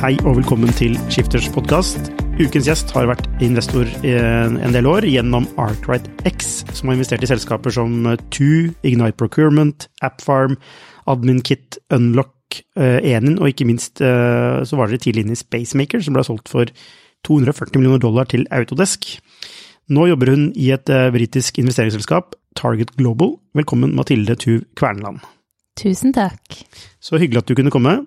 Hei og velkommen til Skifters podkast. Ukens gjest har vært investor en del år gjennom Arkwright X, som har investert i selskaper som Tu, Ignite Procurement, AppFarm, AdminKit, Unlock, Enin, og ikke minst eh, så var dere tidlig inne i Spacemaker, som ble solgt for 240 millioner dollar til Autodesk. Nå jobber hun i et eh, britisk investeringsselskap, Target Global. Velkommen, Mathilde Tuv Kvernland. Tusen takk. Så hyggelig at du kunne komme.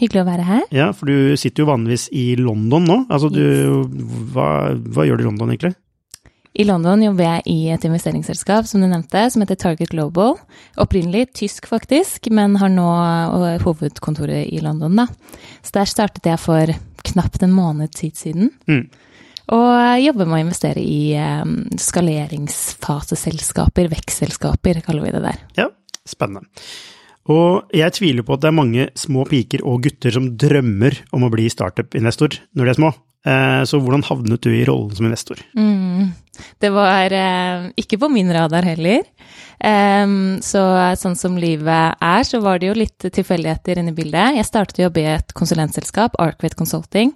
Hyggelig å være her. Ja, for du sitter jo vanligvis i London nå. Altså, du, hva, hva gjør du i London, egentlig? I London jobber jeg i et investeringsselskap som du nevnte, som heter Target Global. Opprinnelig tysk, faktisk, men har nå hovedkontoret i London, da. Så der startet jeg for knapt en måned tid siden. Mm. Og jobber med å investere i um, skaleringsfaseselskaper, vekstselskaper, kaller vi det der. Ja, spennende. Og jeg tviler på at det er mange små piker og gutter som drømmer om å bli startup-investor når de er små. Eh, så hvordan havnet du i rollen som investor? Mm. Det var eh, ikke på min radar heller. Um, så sånn som livet er, så var det jo litt tilfeldigheter inne i bildet. Jeg startet å jobbe i et konsulentselskap, Arkwet Consulting.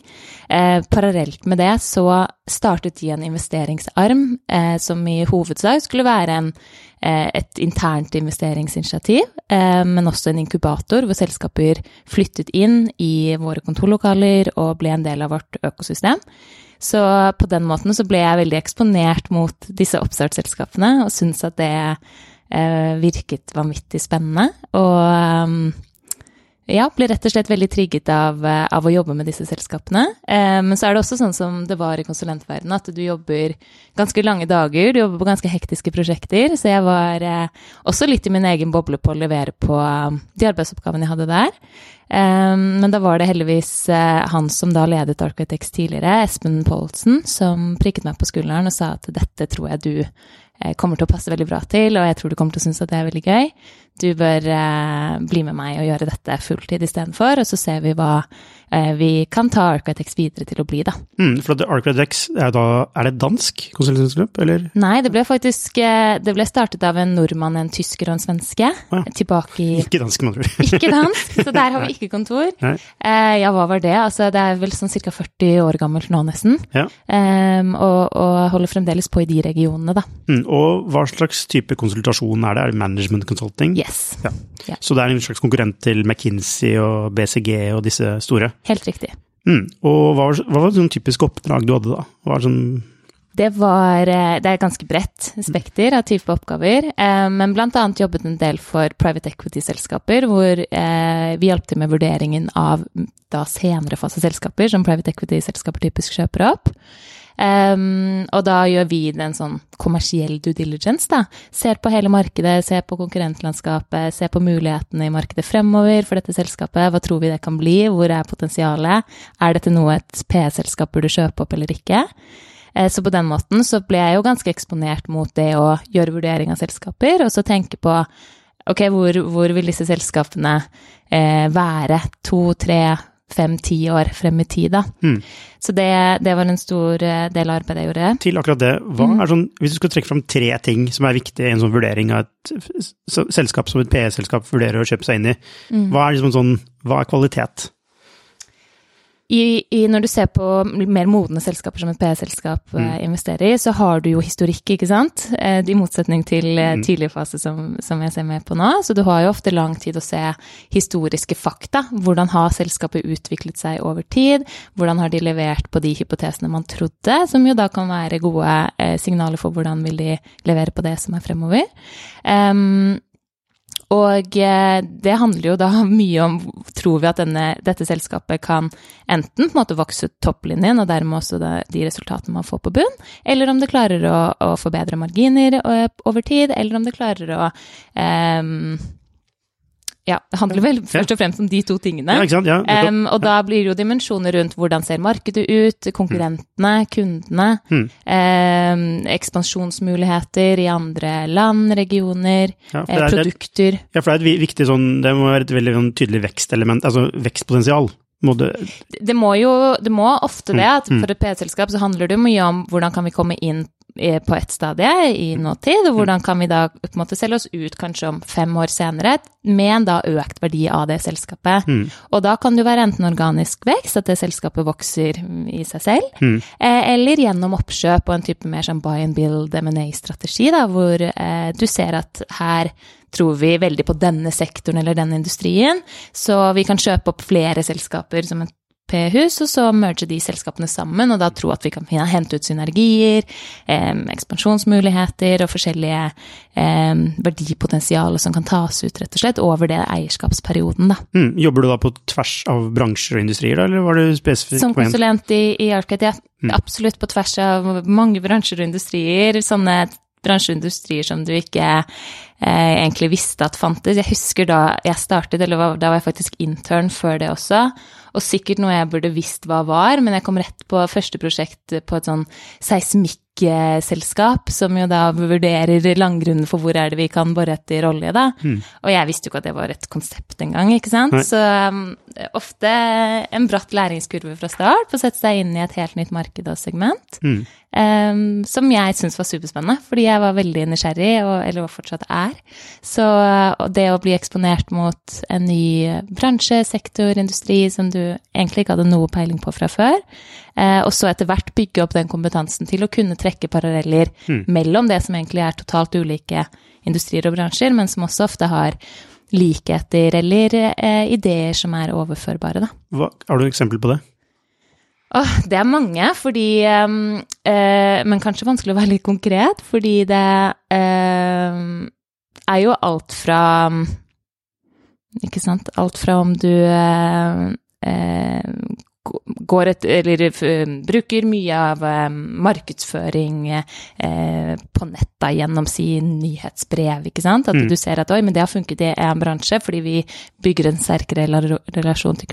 Uh, parallelt med det så startet de en investeringsarm uh, som i hovedsak skulle være en, uh, et internt investeringsinitiativ, men også en inkubator hvor selskaper flyttet inn i våre kontorlokaler og ble en del av vårt økosystem. Så på den måten så ble jeg veldig eksponert mot disse oppstartsselskapene og syntes at det eh, virket vanvittig spennende. Og um, ja, ble rett og slett veldig trigget av, av, å jobbe med disse selskapene. Eh, men så er det også sånn som det var i konsulentverdenen, at du jobber ganske lange dager, du jobber på ganske hektiske prosjekter. Så jeg var eh, også litt i min egen boble på å levere på um, de arbeidsoppgavene jeg hadde der. Eh, men da var det heldigvis eh, han som da ledet Architects tidligere, Espen Poulsen, som prikket meg på skulderen og sa at dette tror jeg du eh, kommer til å passe veldig bra til, og jeg tror du kommer til å synes at det er veldig gøy. Du bør eh, bli med meg og gjøre dette fulltid istedenfor, og så ser vi hva eh, vi kan ta Architex videre til å bli, da. Mm, for Architex er da Er det dansk konsulentselskap, eller? Nei, det ble faktisk Det ble startet av en nordmann, en tysker og en svenske. Ja. Tilbake i Ikke dansk, med andre ord. ikke dansk, så der har vi ikke kontor. Eh, ja, hva var det? Altså, det er vel sånn ca. 40 år gammelt nå, nesten. Ja. Eh, og, og, holder fremdeles på i de regionene, da. Mm, og hva slags type konsultasjon er det? Er det management consulting? Yes. Ja. ja. Så det er en slags konkurrent til McKinsey og BCG og disse store? Helt riktig. Mm. Og hva var, hva var sånn typisk oppdrag du hadde da? Hva var sånn det var eh, Det er ganske bredt spekter av type oppgaver. Eh, men annet jobbet en del for private equity-selskaper, hvor eh, vi hjalp til med vurderingen av da senere fase selskaper, som private equity-selskaper typisk kjøper opp. Um, og da gjør vi en sånn kommersiell due diligence, da. Ser på hele markedet, ser på konkurrentlandskapet, ser på mulighetene i markedet fremover for dette selskapet. Hva tror vi det kan bli? Hvor er potensialet? Er dette noe et PE-selskap burde kjøpe opp eller ikke? Uh, så på den måten så ble jeg jo ganske eksponert mot det å gjøre vurdering av selskaper, og så tenke på ok, hvor, hvor vil disse selskapene eh, være to, tre, fem-ti år frem i tid, da. Mm. Så det, det, var en stor eh, del av arbeidet jeg gjorde. Til akkurat det, mm. sånn, hvis du skal trekke fram tre ting som er viktige i en sånn vurdering av et selskap som et PE-selskap vurderer å kjøpe seg inn i, mm. hva er liksom sånn, hva er kvalitet? I, i, når du ser på mer modne selskaper som et PE-selskap mm. investerer i, så har du jo historikk, ikke sant? I motsetning til mm. tidlig fase som, som, jeg ser med på nå. Så du har jo ofte lang tid å se historiske fakta. Hvordan har selskapet utviklet seg over tid? Hvordan har de levert på de hypotesene man trodde, som jo da kan være gode eh, signaler for hvordan vil de levere på det som er fremover. Um, og eh, det handler jo da mye om Tror vi at denne, dette selskapet kan enten på en måte vokse topplinjen, og dermed også de resultatene man får på bunn, eller om det klarer å, å forbedre marginer eh, over tid, eller om det klarer å um, ja, det handler vel først og fremst om de to tingene. Ja? Ja, um, og da blir det jo dimensjoner rundt hvordan ser markedet ut, konkurrentene, kundene, mm. um, ekspansjonsmuligheter i andre land, regioner, ja, er, produkter. ja, for det er et viktig sånn, det må være et veldig sånn tydelig vekstelement, altså vekstpotensial. Må det... det må jo, det må ofte det. at mm. For et P-selskap så handler det mye om hvordan kan vi komme inn på ett stadie i nåtid, og hvordan kan vi da på en måte selge oss ut kanskje om fem år senere med en da økt verdi av det selskapet. Mm. Og da kan det jo være enten organisk vekst, at det selskapet vokser i seg selv, mm. eh, eller gjennom oppkjøp og en type mer sånn buy and build M&A-strategi, da, hvor eh, du ser at her tror vi veldig på denne sektoren eller denne industrien, så vi kan kjøpe opp flere selskaper som en P-hus, og så merge de selskapene sammen, og da tro at vi kan hente ut synergier, eh, ekspansjonsmuligheter og forskjellige eh, verdipotensialer som kan tas ut, rett og slett, over det eierskapsperioden, da. Mm. Jobber du da på tvers av bransjer og industrier, da, eller var du spesifikk Som konsulent i, i Arcade, ja. Mm. Absolutt på tvers av mange bransjer og industrier. Sånne bransjeindustrier som du ikke eh, egentlig visste at fantes. Jeg husker da jeg startet, eller da var jeg faktisk intern før det også, og sikkert noe jeg burde visst hva var, men jeg kom rett på første prosjekt på et sånn seismikkselskap, som jo da vurderer langgrunnen for hvor er det vi kan bore etter olje, da. Mm. Og jeg visste jo ikke at det var et konsept engang, ikke sant. Nei. Så um, ofte en bratt læringskurve fra start på å sette seg inn i et helt nytt marked og segment. Mm. Um, som jeg syntes var superspennende, fordi jeg var veldig nysgjerrig, og, eller fortsatt er. Så det å bli eksponert mot en ny bransje, sektor, industri som du egentlig ikke hadde noe peiling på fra før. uh, og så etter hvert bygge opp den kompetansen til å kunne trekke paralleller mm. mellom det som egentlig er totalt ulike industrier og bransjer, men som også ofte har likheter eller eh, ideer som er overførbare, da. Hva, har du et eksempel på det? Åh, det er mange, fordi um, eh, Men kanskje vanskelig å være litt konkret, fordi det eh, er jo alt fra Ikke sant? Alt fra om du eh, eh, går et, eller eh, bruker mye av eh, markedsføring eh, på netta gjennom sin nyhetsbrev, ikke sant. At mm. du ser at oi, men det har funket i en bransje fordi vi bygger en sterkere relasjon til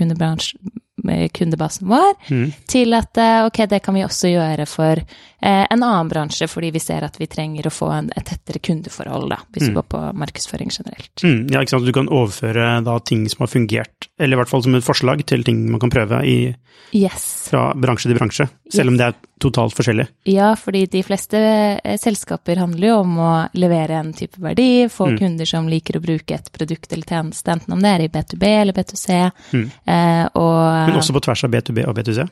kundebasen vår, mm. til at ok, det kan vi også gjøre for en annen bransje, fordi vi ser at vi trenger å få en, et tettere kundeforhold, da, hvis mm. vi går på markedsføring generelt. Mm, ja, ikke sant. Du kan overføre da ting som har fungert, eller i hvert fall som et forslag til ting man kan prøve i, yes. fra bransje til bransje, selv yes. om det er totalt forskjellig. Ja, fordi de fleste eh, selskaper handler jo om å levere en type verdi, få mm. kunder som liker å bruke et produkt eller tjeneste, enten om det er i B2B eller B2C. Mm. Eh, og, Men også på tvers av B2B og B2C?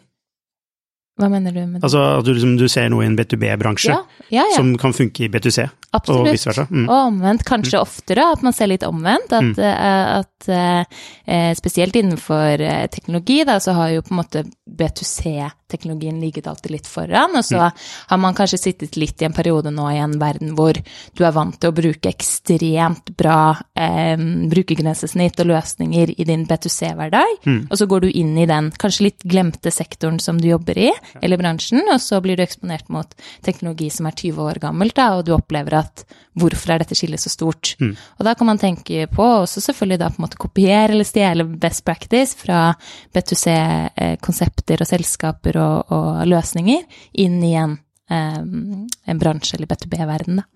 Hva mener du med det? Altså at du, liksom, du ser noe i en B2B-bransje ja, ja, ja. som kan funke i B2C, Absolutt. og vice versa. Mm. Og omvendt, kanskje mm. oftere, at man ser litt omvendt. At, mm. Eh, at uh, spesielt innenfor teknologi, da, så har jo på en måte B2C-teknologien ligget alltid litt foran, og så mm. har man kanskje sittet litt i en periode nå i en verden hvor du er vant til å bruke ekstremt bra um, brukergrensesnitt og løsninger i din B2C-hverdag, mm. og så går du inn i den kanskje litt glemte sektoren som du jobber i, eller bransjen, og så blir du eksponert mot teknologi som er 20 år gammelt, da, og du opplever at hvorfor er dette skillet så stort? Mm. Og da kan man tenke på også selvfølgelig da på en måte kopiere eller stjele best practice fra B2C-konsepter og selskaper og, og, løsninger inn i en, um, en bransje eller B2B-verden, da.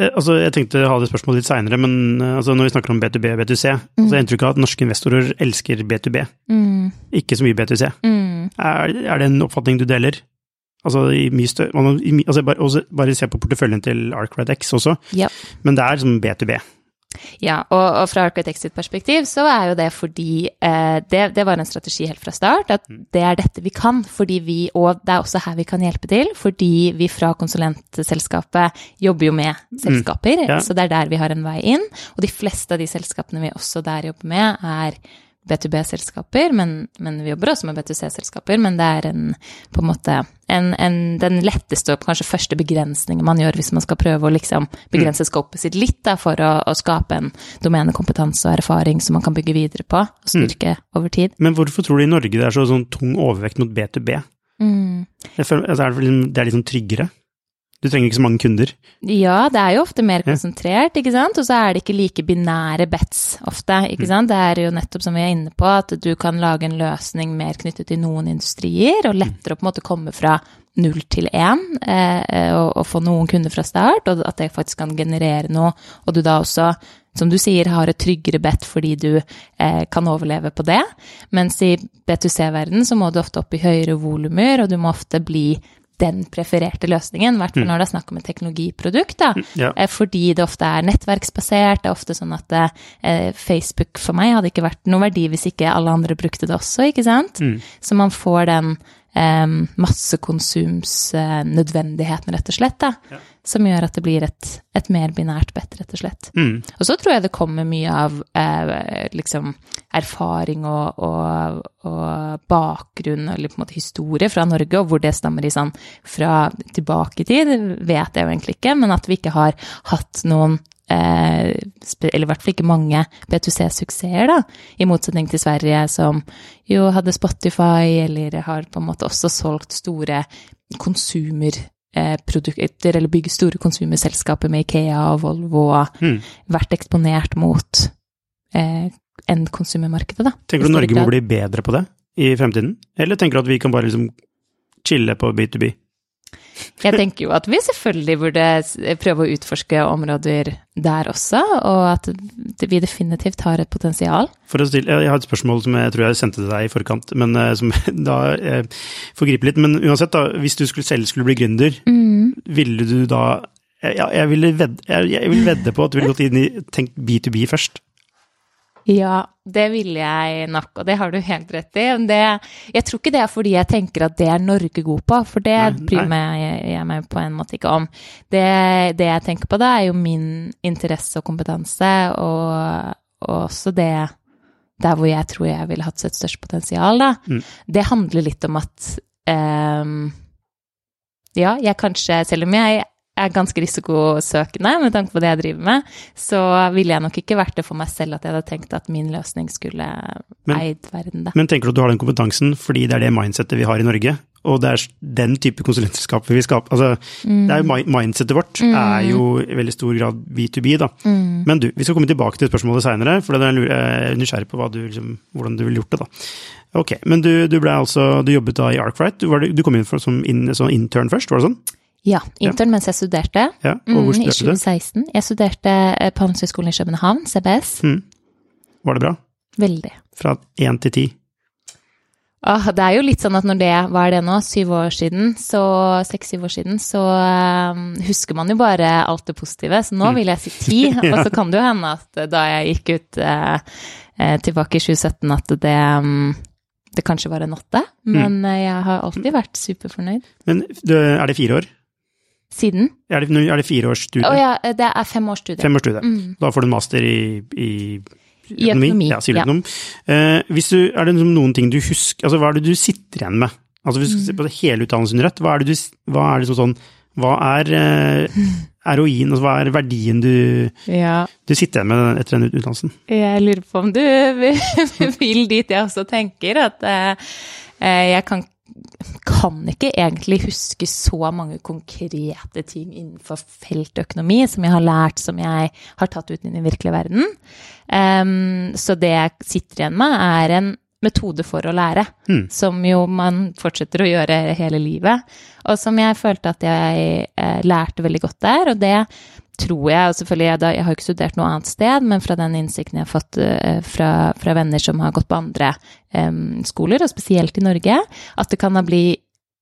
Eh, altså, jeg tenkte å ha det spørsmålet litt seinere, men eh, altså, når vi snakker om B2B og B2C, mm. så er jeg inntrykk av at norske investorer elsker B2B, mm. ikke så mye B2C. Mm. Er, er, det en oppfatning du deler? Altså, i mye større, altså bare, bare, se på porteføljen til ArcRedX også, yep. men det er som B2B. Ja, og, og fra Architects sitt perspektiv så er jo det fordi eh, det, det, var en strategi helt fra start, at det er dette vi kan. fordi vi, Og det er også her vi kan hjelpe til, fordi vi fra konsulentselskapet jobber jo med selskaper. Mm, ja. Så det er der vi har en vei inn. Og de fleste av de selskapene vi også der jobber med, er B2B-selskaper, men, men, vi jobber også med B2C-selskaper. Men det er en, på en måte en, en, den letteste og kanskje første begrensningen man gjør hvis man skal prøve å liksom begrense scopet sitt litt da, for å, å, skape en domenekompetanse og erfaring som man kan bygge videre på og mm. styrke mm. over tid. Men hvorfor tror du i Norge det er så sånn tung overvekt mot B2B? Mm. Føler, altså, det er litt sånn tryggere? Du trenger ikke så mange kunder. Ja, det er jo ofte mer konsentrert, ikke sant. Og så er det ikke like binære bets ofte, ikke mm. sant. Det er jo nettopp som vi er inne på, at du kan lage en løsning mer knyttet til noen industrier, og lettere å på en måte komme fra null til én eh, og, og, få noen kunder fra start, og at det faktisk kan generere noe, og du da også som du sier, har et tryggere bet fordi du eh, kan overleve på det. Mens i B2C-verden så må du ofte opp i høyere volumer, og du må ofte bli den prefererte løsningen, i hvert fall mm. når det er snakk om et teknologiprodukt. Mm, ja. Eh, fordi det ofte er nettverksbasert. Det er ofte sånn at eh, Facebook for meg hadde ikke vært noe verdi hvis ikke alle andre brukte det også, ikke sant. Mm. Så man får den eh, massekonsumsnødvendigheten, rett og slett. Da. Ja som gjør at det blir et, et mer binært bedt, rett og slett. Mm. Og så tror jeg det kommer mye av eh, liksom erfaring og, og, og, bakgrunn, eller på en måte historie fra Norge, og hvor det stammer i sånn fra tilbake i tid, vet jeg jo egentlig ikke, men at vi ikke har hatt noen eh, eller i hvert fall ikke mange B2C-suksesser, da, i motsetning til Sverige, som jo hadde Spotify, eller har på en måte også solgt store konsumer produkter, eller bygge store konsumerselskaper med Ikea og Volvo, mm. vært eksponert mot eh, endkonsumermarkedet, da. Tenker du Norge må bli bedre på det i fremtiden, eller tenker du at vi kan bare liksom chille på B2B? Jeg tenker jo at vi selvfølgelig burde prøve å utforske områder der også, og at vi definitivt har et potensial. For å stille, Jeg har et spørsmål som jeg tror jeg sendte til deg i forkant, men eh, som da eh, forgriper litt. Men uansett, da, hvis du skulle, selv skulle bli gründer, mm. ville du da ja, jeg, ville vedde, jeg, jeg vedde på at du ville gått inn i tenkt B2B først. Ja, det ville jeg nok, og det har du helt rett i. Det, jeg tror ikke det er fordi jeg tenker at det er Norge god på, for det bryr jeg meg på en måte ikke om. Det, det, jeg tenker på da, er jo min interesse og kompetanse, og, og også det der hvor jeg tror jeg ville hatt sitt største potensial, da. Mm. Det handler litt om at um, ja, jeg kanskje, selv om jeg er ganske risikosøkende med tanke på det jeg driver med, så ville jeg nok ikke vært det for meg selv at jeg hadde tenkt at min løsning skulle men, eid verden. Da. Men tenker du at du har den kompetansen fordi det er det mindsettet vi har i Norge? Og det er den type konsulentselskaper vi skaper. Altså, mm. det er jo mindsettet vårt mm. er jo i veldig stor grad B2B, da. Mm. Men du, vi skal komme tilbake til spørsmålet seinere, for jeg er nysgjerrig på du, liksom, hvordan du ville gjort det, da. Ok, men du, du ble altså, du jobbet da i Arkwright. Du, du kom inn for, som in, sånn intern først, var det sånn? Ja, intern ja. mens jeg studerte. Ja, og hvor mm, studerte du? I 2016. Jeg studerte eh, på Handelshøyskolen i København, CBS. Mm. Var det bra? Veldig. Fra én til ti? Ah, det er jo litt sånn at når det, hva er det nå, syv år siden, så seks-syv år siden, så um, husker man jo bare alt det positive. Så nå mm. vil jeg si ti, ja. og så kan det jo hende at da jeg gikk ut uh, tilbake i 2017, at det um, det kanskje var en åtte, mm. men mm. jeg har alltid vært superfornøyd. Men er det fire år? Siden? Er det, er det fire års studie? Å ja, det er fem års studie. Fem års studie. Mm. Da får du en master i, i I økonomi. Ja, siviløkonom. Ja. Eh, hvis du, er det noen ting du husker Altså, hva er det du sitter igjen med? Altså, hvis du ser på hele utdannelsen under ett, hva er det, du, hva er liksom sånn Hva er eh, ROI-en, altså hva er verdien du, ja. du sitter igjen med etter den utdannelsen? Jeg lurer på om du vil dit jeg også tenker, at eh, eh jeg kan kan ikke egentlig huske så mange konkrete ting innenfor feltøkonomi som jeg har lært, som jeg har tatt ut i den virkelige verden. Um, så det jeg sitter igjen med, er en metode for å lære, mm. som jo man fortsetter å gjøre hele livet, og som jeg følte at jeg eh, lærte veldig godt der. Og det tror jeg, og selvfølgelig jeg, da, jeg har ikke studert noe annet sted, men fra den innsikten jeg har fått uh, fra, fra, venner som har gått på andre um, skoler, og spesielt i Norge, at det kan ha bli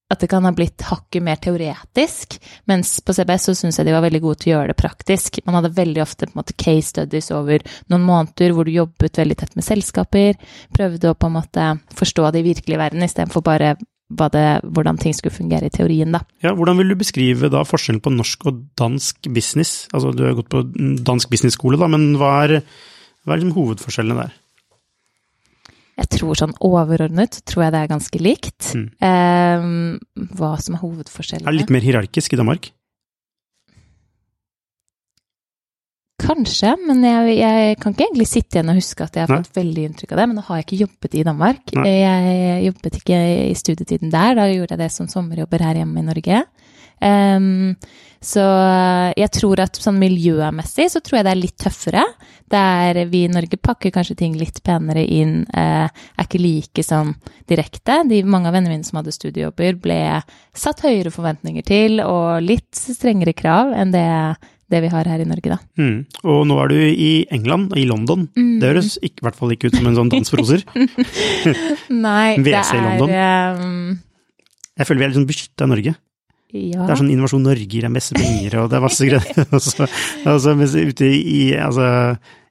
at det kan ha blitt hakket mer teoretisk, mens på CBS så syns jeg de var veldig gode til å gjøre det praktisk. Man hadde veldig ofte på en måte case studies over noen måneder hvor du jobbet veldig tett med selskaper, prøvde å på en måte forstå det i virkelig verden istedenfor bare det, hvordan ting skulle fungere i teorien, da. Ja, hvordan vil du beskrive da forskjellen på norsk og dansk business? Altså du har gått på dansk business-skole, da, men hva er, hva er liksom hovedforskjellene der? Jeg tror sånn overordnet tror jeg det er ganske likt. Mm. Eh, hva som er hovedforskjellene. Er det litt mer hierarkisk i Danmark? Kanskje, men jeg, jeg, kan ikke egentlig sitte igjen og huske at jeg har fått veldig inntrykk av det. Men nå har jeg ikke jobbet i Danmark. Nei. Jeg jobbet ikke i studietiden der, da gjorde jeg det som sommerjobber her hjemme i Norge. Um, så jeg tror at sånn miljømessig så tror jeg det er litt tøffere. Der vi i Norge pakker kanskje ting litt penere inn, uh, er ikke like sånn direkte. De, mange av vennene mine som hadde studiejobber, ble satt høyere forventninger til og litt strengere krav enn det det vi har her i Norge, da. Mm. Og nå er du i England, i London. Mm. Det høres i hvert fall ikke ut som en sånn dansproser. Nei, det er um... Jeg føler vi er litt sånn beskytta i Norge. Ja. Det er sånn Innovasjon Norge gir deg masse penger, og det er masse greier. altså, altså, ute i altså,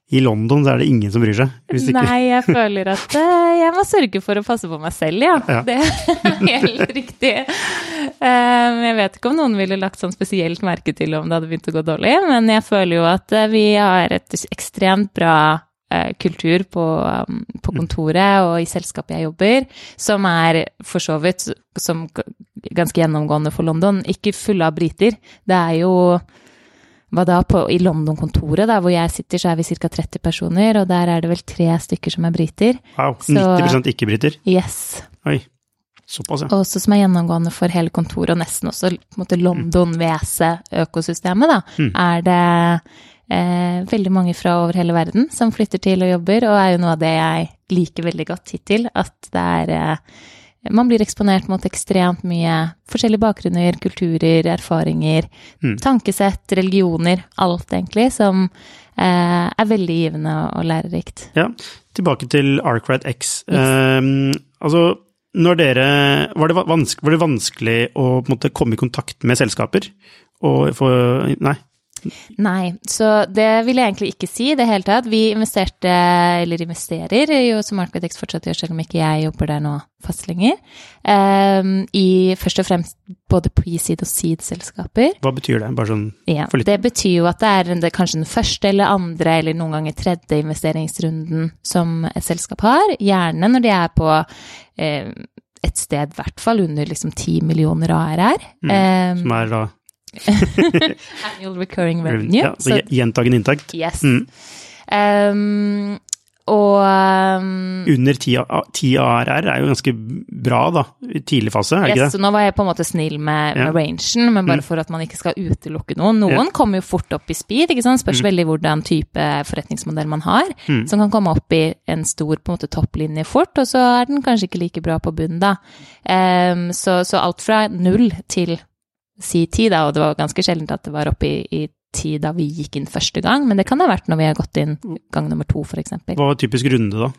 i London så er det ingen som bryr seg. Nei, jeg føler at uh, jeg må sørge for å passe på meg selv, ja. ja. Det er helt riktig. Um, jeg vet ikke om noen ville lagt sånn spesielt merke til om det hadde begynt å gå dårlig, men jeg føler jo at uh, vi har et ekstremt bra kultur på, um, på, kontoret og i selskapet jeg jobber, som er for så vidt som ganske gjennomgående for London, ikke fulle av briter. Det er jo hva da, på, i London-kontoret, der hvor jeg sitter, så er vi ca. 30 personer, og der er det vel tre stykker som er briter. Wow, 90% ikke-briter? Yes. Oi, såpass, ja. Også som er gjennomgående for hele kontoret, og nesten også London-WC-økosystemet, da, mm. er det eh, veldig mange fra over hele verden som flytter til og jobber, og er jo noe av det jeg liker veldig godt hittil, at det er eh, man blir eksponert mot ekstremt mye forskjellige bakgrunner, kulturer, erfaringer, mm. tankesett, religioner, alt egentlig, som eh, er veldig givende og lærerikt. Ja, tilbake til Arkwright X. Yes. Um, altså, når dere var det, vanskelig, var det vanskelig å måte, komme i kontakt med selskaper? Og få Nei, Nei, så det vil jeg egentlig ikke si i det hele tatt. Vi investerte, eller investerer, jo som Architects fortsatt gjør, selv om ikke jeg jobber der nå fast lenger, um, i først og fremst både pre-seed og seed-selskaper. Hva betyr det? Bare sånn ja, Det betyr jo at det er det, kanskje den første eller andre, eller noen ganger tredje investeringsrunden som et selskap har. Gjerne når de er på eh, et sted i hvert fall under liksom 10 millioner ARR. Mm, um, som er da Annual recurring revenue. Ja, så, så gjentagende inntekt. Yes. Mm. Um, og um, Under 10 ARR er jo ganske bra, da, i tidlig fase, er yes, ikke det? Så nå var jeg på en måte snill med, ja. med rangen, men bare mm. for at man ikke skal utelukke noen. Noen ja. kommer jo fort opp i speed, ikke sant? spørs mm. veldig hvordan type forretningsmodell man har, mm. som kan komme opp i en stor på en måte topplinje fort, og så er den kanskje ikke like bra på bunnen, da. Um, så, så alt fra null til si ti, da, og det var ganske sjeldent at det var oppe i, i ti da vi gikk inn første gang, men det kan ha vært når vi har gått inn gang nummer to, f.eks. Hva var typisk runde, da?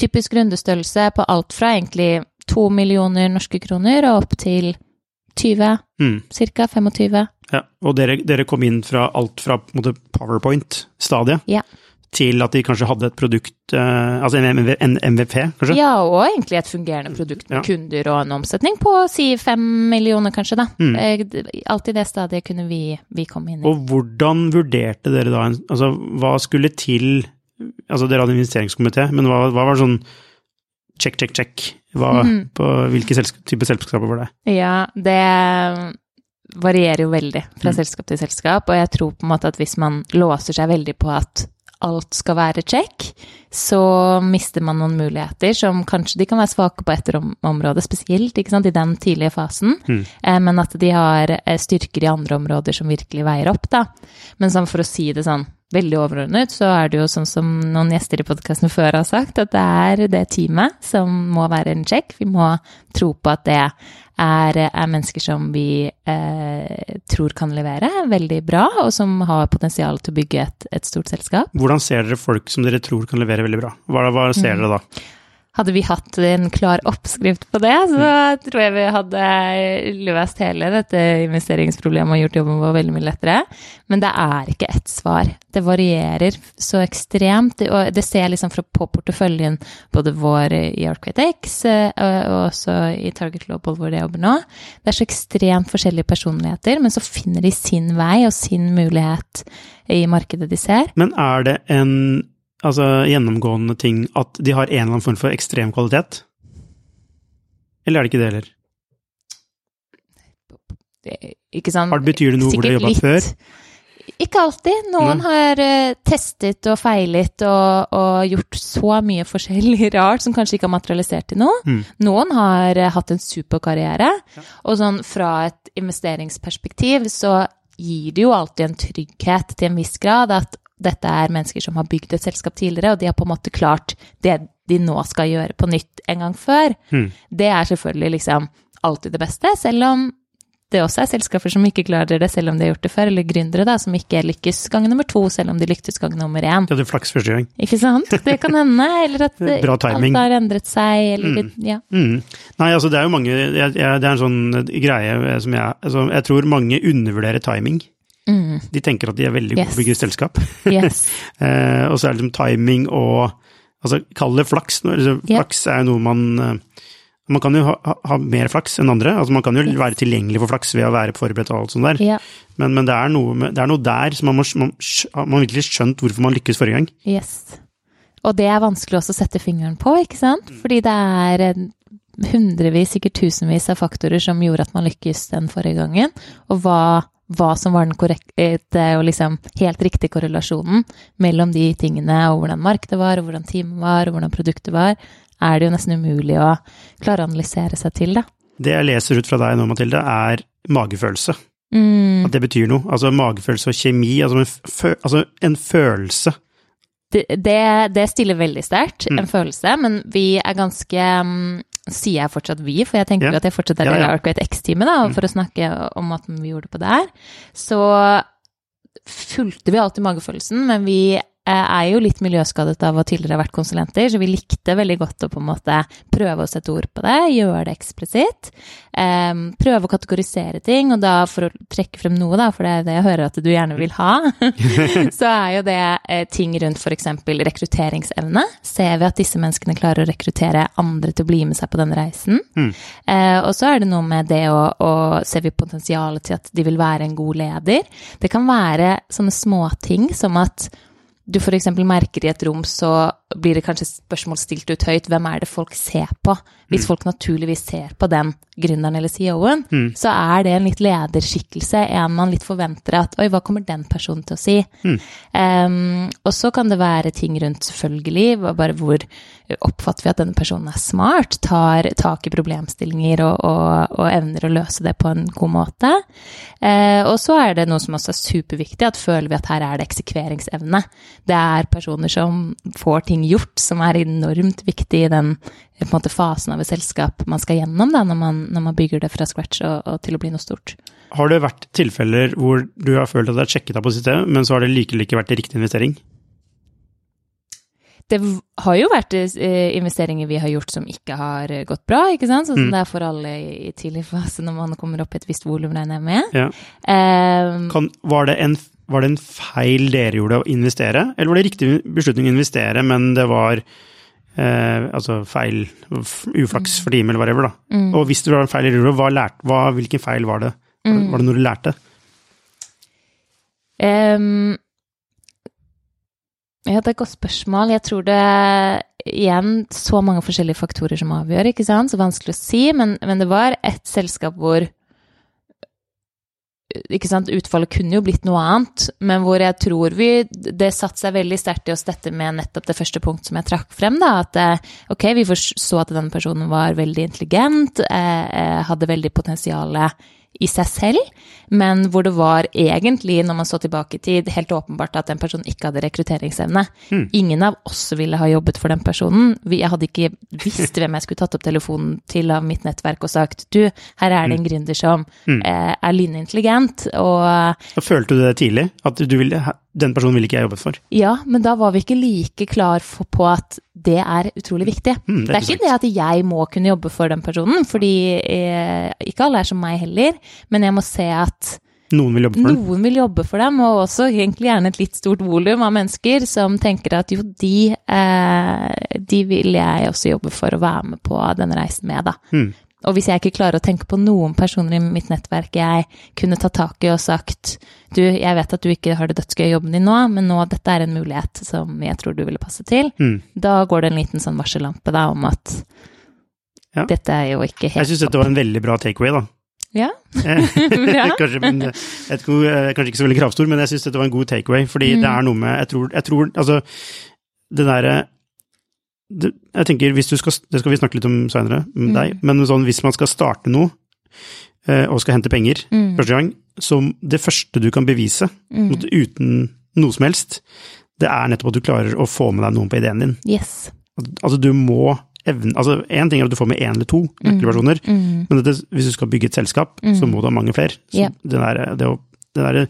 Typisk rundestørrelse på alt fra egentlig to millioner norske kroner og opp til 20, mm. ca. 25. Ja, og dere, dere, kom inn fra alt fra PowerPoint-stadiet? Ja til at de kanskje hadde et produkt, uh, altså en, en, MVP, kanskje? Ja, og egentlig et fungerende produkt med ja. kunder og en omsetning på si fem millioner, kanskje, da. Mm. Eh, alt i det stadiet kunne vi, vi komme inn i. Og hvordan vurderte dere da, altså hva skulle til Altså dere hadde en investeringskomité, men hva, hva var sånn check, check, check? Hva, mm. på Hvilke selskap, type selskaper var det? Ja, det varierer jo veldig fra mm. selskap til selskap, og jeg tror på en måte at hvis man låser seg veldig på at alt skal være check, så mister man noen muligheter som kanskje de kan være svake på etter området, spesielt sant, i den tidlige fasen, mm. eh, men at de har eh, styrker i andre områder som virkelig veier opp, da. Men sånn for å si det sånn veldig overordnet, så er det jo sånn som noen gjester i podkasten før har sagt, at det er det teamet som må være en check. Vi må tro på at det er, er mennesker som vi eh, tror kan levere veldig bra, og som har potensial til å bygge et, et, stort selskap. Hvordan ser dere folk som dere tror kan levere veldig bra? Hva, hva ser mm. dere da? Hadde vi hatt en klar oppskrift på det, så mm. tror jeg vi hadde løst hele dette investeringsproblemet og gjort jobben vår veldig mye lettere. Men det er ikke ett svar. Det varierer så ekstremt. Og det ser jeg liksom på porteføljen både vår i Arcade eh, og også i Target Global hvor de jobber nå. Det er så ekstremt forskjellige personligheter, men så finner de sin vei og sin mulighet i markedet de ser. Men er det en altså, gjennomgående ting at de har en eller annen form for ekstrem kvalitet? Eller er det ikke det heller? Ikke sant? Betyr det noe hvor de har jobba før? Ikke alltid. Noen mm. har uh, testet og feilet og, og, gjort så mye forskjellig rart som kanskje ikke har materialisert til noe. Mm. Noen har uh, hatt en superkarriere. Ja. Og sånn fra et investeringsperspektiv så gir det jo alltid en trygghet til en viss grad at dette er mennesker som har bygd et selskap tidligere, og de har på en måte klart det de nå skal gjøre på nytt en gang før. Mm. Det er selvfølgelig liksom alltid det beste, selv om det også er selskaper som ikke klarer det selv om de har gjort det før, eller gründere da, som ikke lykkes gang nummer to, selv om de lyktes gang nummer én. De hadde flaks første gang. Ikke sant? Det kan hende. Eller at alt har endret seg, eller mm. ja. Mm. Nei, altså det er jo mange jeg, jeg, Det er en sånn greie som jeg altså, Jeg tror mange undervurderer timing. Mm. De tenker at de er veldig gode yes. på å bygge selskap. Yes. eh, og så er det liksom timing og Altså, kall det flaks. Altså, yeah. Flaks er jo noe man eh, Man kan jo ha, ha, mer flaks enn andre. altså Man kan jo yes. være tilgjengelig for flaks ved å være forberedt og alt sånt der. Yeah. Men, men det, er noe, det, er noe, der som man må man, man virkelig skjønt hvorfor man lykkes forrige gang. Yes. Og det er vanskelig også å sette fingeren på, ikke sant? Mm. Fordi det er hundrevis, sikkert tusenvis av faktorer som gjorde at man lykkes den forrige gangen. Og hva hva som var den korrekte og liksom helt riktige korrelasjonen mellom de tingene og hvordan markedet var, og hvordan teamet var, og hvordan produktet var, er det jo nesten umulig å klare å analysere seg til, da. Det jeg leser ut fra deg nå, Mathilde, er magefølelse. Mm. At det betyr noe. Altså magefølelse og kjemi, altså en, altså en følelse. Det, det, det, stiller veldig sterkt, mm. en følelse, men vi er ganske um, sier jeg fortsatt vi, for jeg tenker ja. at jeg fortsatt er del av. Arcade X-teamet, da, mm. for å snakke om måten vi gjorde det på der. Så fulgte vi alltid magefølelsen, men vi er jo litt miljøskadet av å tidligere ha vært konsulenter, så vi likte veldig godt å på en måte prøve å sette ord på det, gjøre det eksplisitt. Um, prøve å kategorisere ting, og da for å trekke frem noe, da, for det er det jeg hører at du gjerne vil ha, så er jo det eh, ting rundt f.eks. rekrutteringsevne. Ser vi at disse menneskene klarer å rekruttere andre til å bli med seg på denne reisen? Mm. Uh, og så er det noe med det å, å Ser vi potensialet til at de vil være en god leder? Det kan være sånne småting som at du f.eks. merker i et rom, så blir det kanskje spørsmål stilt ut høyt. Hvem er det folk ser på? Hvis mm. folk naturligvis ser på den gründeren eller CEO-en, mm. så er det en litt lederskikkelse, en man litt forventer at Oi, hva kommer den personen til å si? Mm. Um, og så kan det være ting rundt, selvfølgelig, bare hvor oppfatter vi at denne personen er smart, tar tak i problemstillinger og, og, og evner å løse det på en god måte. Uh, og så er det noe som også er superviktig, at føler vi at her er det eksekveringsevne. Det er personer som får ting gjort, som er enormt viktig i den måte, fasen av et selskap man skal gjennom da, når, man, når man bygger det fra scratch og, og, til å bli noe stort. Har det vært tilfeller hvor du har følt at det er sjekket av på systemet, men så har det likevel ikke vært riktig investering? Det har jo vært eh, investeringer vi har gjort som ikke har gått bra, ikke sant? Sånn som mm. det er for alle i tidlig fase når man kommer opp i et visst volum, regner jeg med. Ja. Um, kan, var, det en, var, det en, feil dere gjorde å investere, eller var det riktig beslutning å investere, men det var Eh, altså feil, uflaks for team eller whatever, da. Mm. Og hvis det var en feil i rullet, hva lært, hva, hvilken feil var det? Mm. Var det noe du lærte? Um, ja, det er et godt spørsmål. Jeg tror det igjen så mange forskjellige faktorer som avgjør, ikke sant. Så vanskelig å si, men, men det var et selskap hvor ikke sant, Utfallet kunne jo blitt noe annet, men hvor jeg tror vi Det satte seg veldig sterkt i oss dette med nettopp det første punkt som jeg trakk frem. da, At eh, ok, vi så at denne personen var veldig intelligent, eh, eh hadde veldig potensial i seg selv, men hvor det var egentlig, når man så tilbake i tid, helt åpenbart at den personen ikke hadde rekrutteringsevne. Mm. Ingen av oss ville ha jobbet for den personen. Jeg hadde ikke visst hvem jeg skulle tatt opp telefonen til av mitt nettverk og sagt du, her er det en mm. gründer som mm. eh, er lynintelligent, og Følte du det tidlig? At du ville den personen ville ikke jeg jobbet for. Ja, men da var vi ikke like klar for, på at det er utrolig viktig. Mm, det, er ikke det at jeg må kunne jobbe for den personen, fordi eh, ikke alle er som meg heller, men jeg må se at noen vil jobbe for den. Noen vil jobbe for dem, og også egentlig gjerne et litt stort volum av mennesker som tenker at jo, de, eh, de vil jeg også jobbe for å være med på denne reisen med, da. Mm. Og hvis jeg ikke klarer å tenke på noen personer i mitt nettverk jeg kunne tatt tak i og sagt du, jeg vet at du ikke har det dødsgøy i jobben din nå, men nå dette er en mulighet som jeg tror du ville passe til, mm. da går det en liten sånn varsellampe da om at ja. dette er jo ikke helt Jeg syns dette var en veldig bra takeaway, da. Ja. bra. kanskje, men, kanskje, ikke så veldig kravstor, men jeg syns dette var en god takeaway, fordi mm. det er noe med Jeg tror, jeg tror altså det derre jeg tenker, hvis du skal, Det skal vi snakke litt om seinere, med mm. deg, men sånn, hvis man skal starte noe eh, og skal hente penger mm. første gang, så det første du kan bevise, mm. uten noe som helst, det er nettopp at du klarer å få med deg noen på ideen din. Yes. Altså, du må evne Altså, én ting er at du får med én eller to mm. nøkkelpersoner, mm. men dette, hvis du skal bygge et selskap, så må du ha mange flere. Så yep. det der, det, det der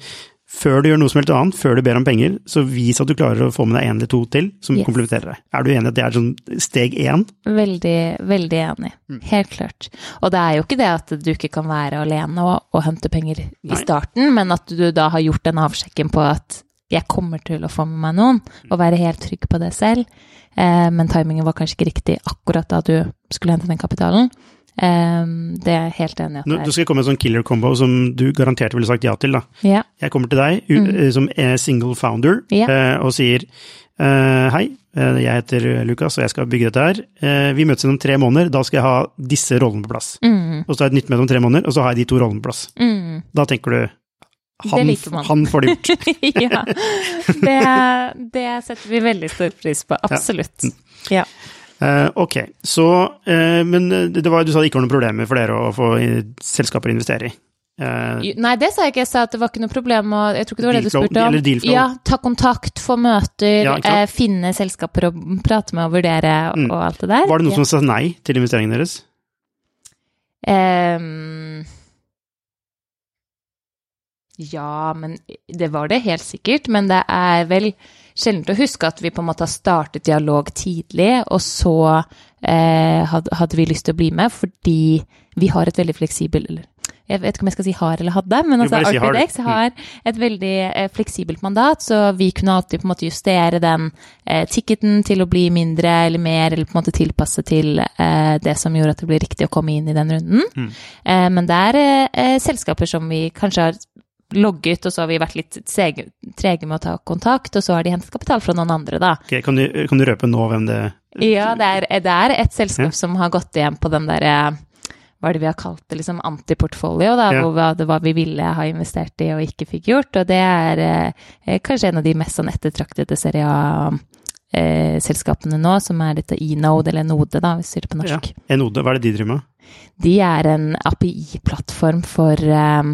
før du gjør noe som helst annet, før du ber om penger, så vis at du klarer å få med deg en eller to til som yes. komplementerer deg. Er du enig at det er sånn steg én? Veldig, veldig enig. Mm. Helt klart. Og det er jo ikke det at du ikke kan være alene og, og hente penger i Nei. starten, men at du da har gjort den avsjekken på at jeg kommer til å få med meg noen, og være helt trygg på det selv. Eh, men timingen var kanskje ikke riktig akkurat da du skulle hente den kapitalen. Um, det er jeg helt enig i. Du skal komme med en sånn killer combo som du garantert ville sagt ja til, da. Ja. Jeg kommer til deg mm. Eh, som single founder uh, og sier uh, hei, uh, jeg heter Lukas og jeg skal bygge dette her. vi møtes om tre måneder, da skal jeg ha disse rollene på plass. Mm. Og så har jeg et nytt møte om tre måneder, og så har jeg de to rollene på plass. Mm. Da tenker du han, han, får det gjort. ja. Det, det, setter vi veldig stor pris på. Absolutt. Ja. Uh, ok, så uh, Men det var, du sa det ikke var noen problemer for dere å få selskaper å investere i? Nei, det sa jeg ikke. Jeg sa at det var ikke noe problem å Jeg tror ikke det var det du spurte om. Ja, ta kontakt, få møter, ja, finne selskaper å prate med og vurdere mm. og alt det der. Var det noen ja. som sa nei til investeringen deres? Um, ja, men det var det helt sikkert. Men det er vel sjelden å huske at vi på en måte har startet dialog tidlig, og så eh, hadde, vi lyst til å bli med fordi vi har et veldig fleksibelt eller jeg vet ikke om jeg skal si har eller hadde, men altså si har, har et veldig eh, fleksibelt mandat, så vi kunne alltid på en måte justere den eh, ticketen til å bli mindre eller mer, eller på en måte tilpasse til eh, det som gjorde at det ble riktig å komme inn i den runden. Mm. Eh, men det er eh, selskaper som vi kanskje har logget, og så har vi vært litt trege med å ta kontakt, og så har de hentet kapital fra noen andre, da. Okay, kan, du, kan, du, røpe nå hvem det? Ja, det er, det er et selskap ja. som har gått igjen på den derre hva er det vi har kalt det, liksom antiportfolio, da, ja. hvor det var vi ville ha investert i og ikke fikk gjort. Og det er eh, kanskje en av de mest sånn ettertraktede serie A-selskapene nå, som er dette Enode, eller Node, da, hvis vi sier det på norsk. Ja. Enode, hva er det de driver med? De er en API-plattform for eh, eh,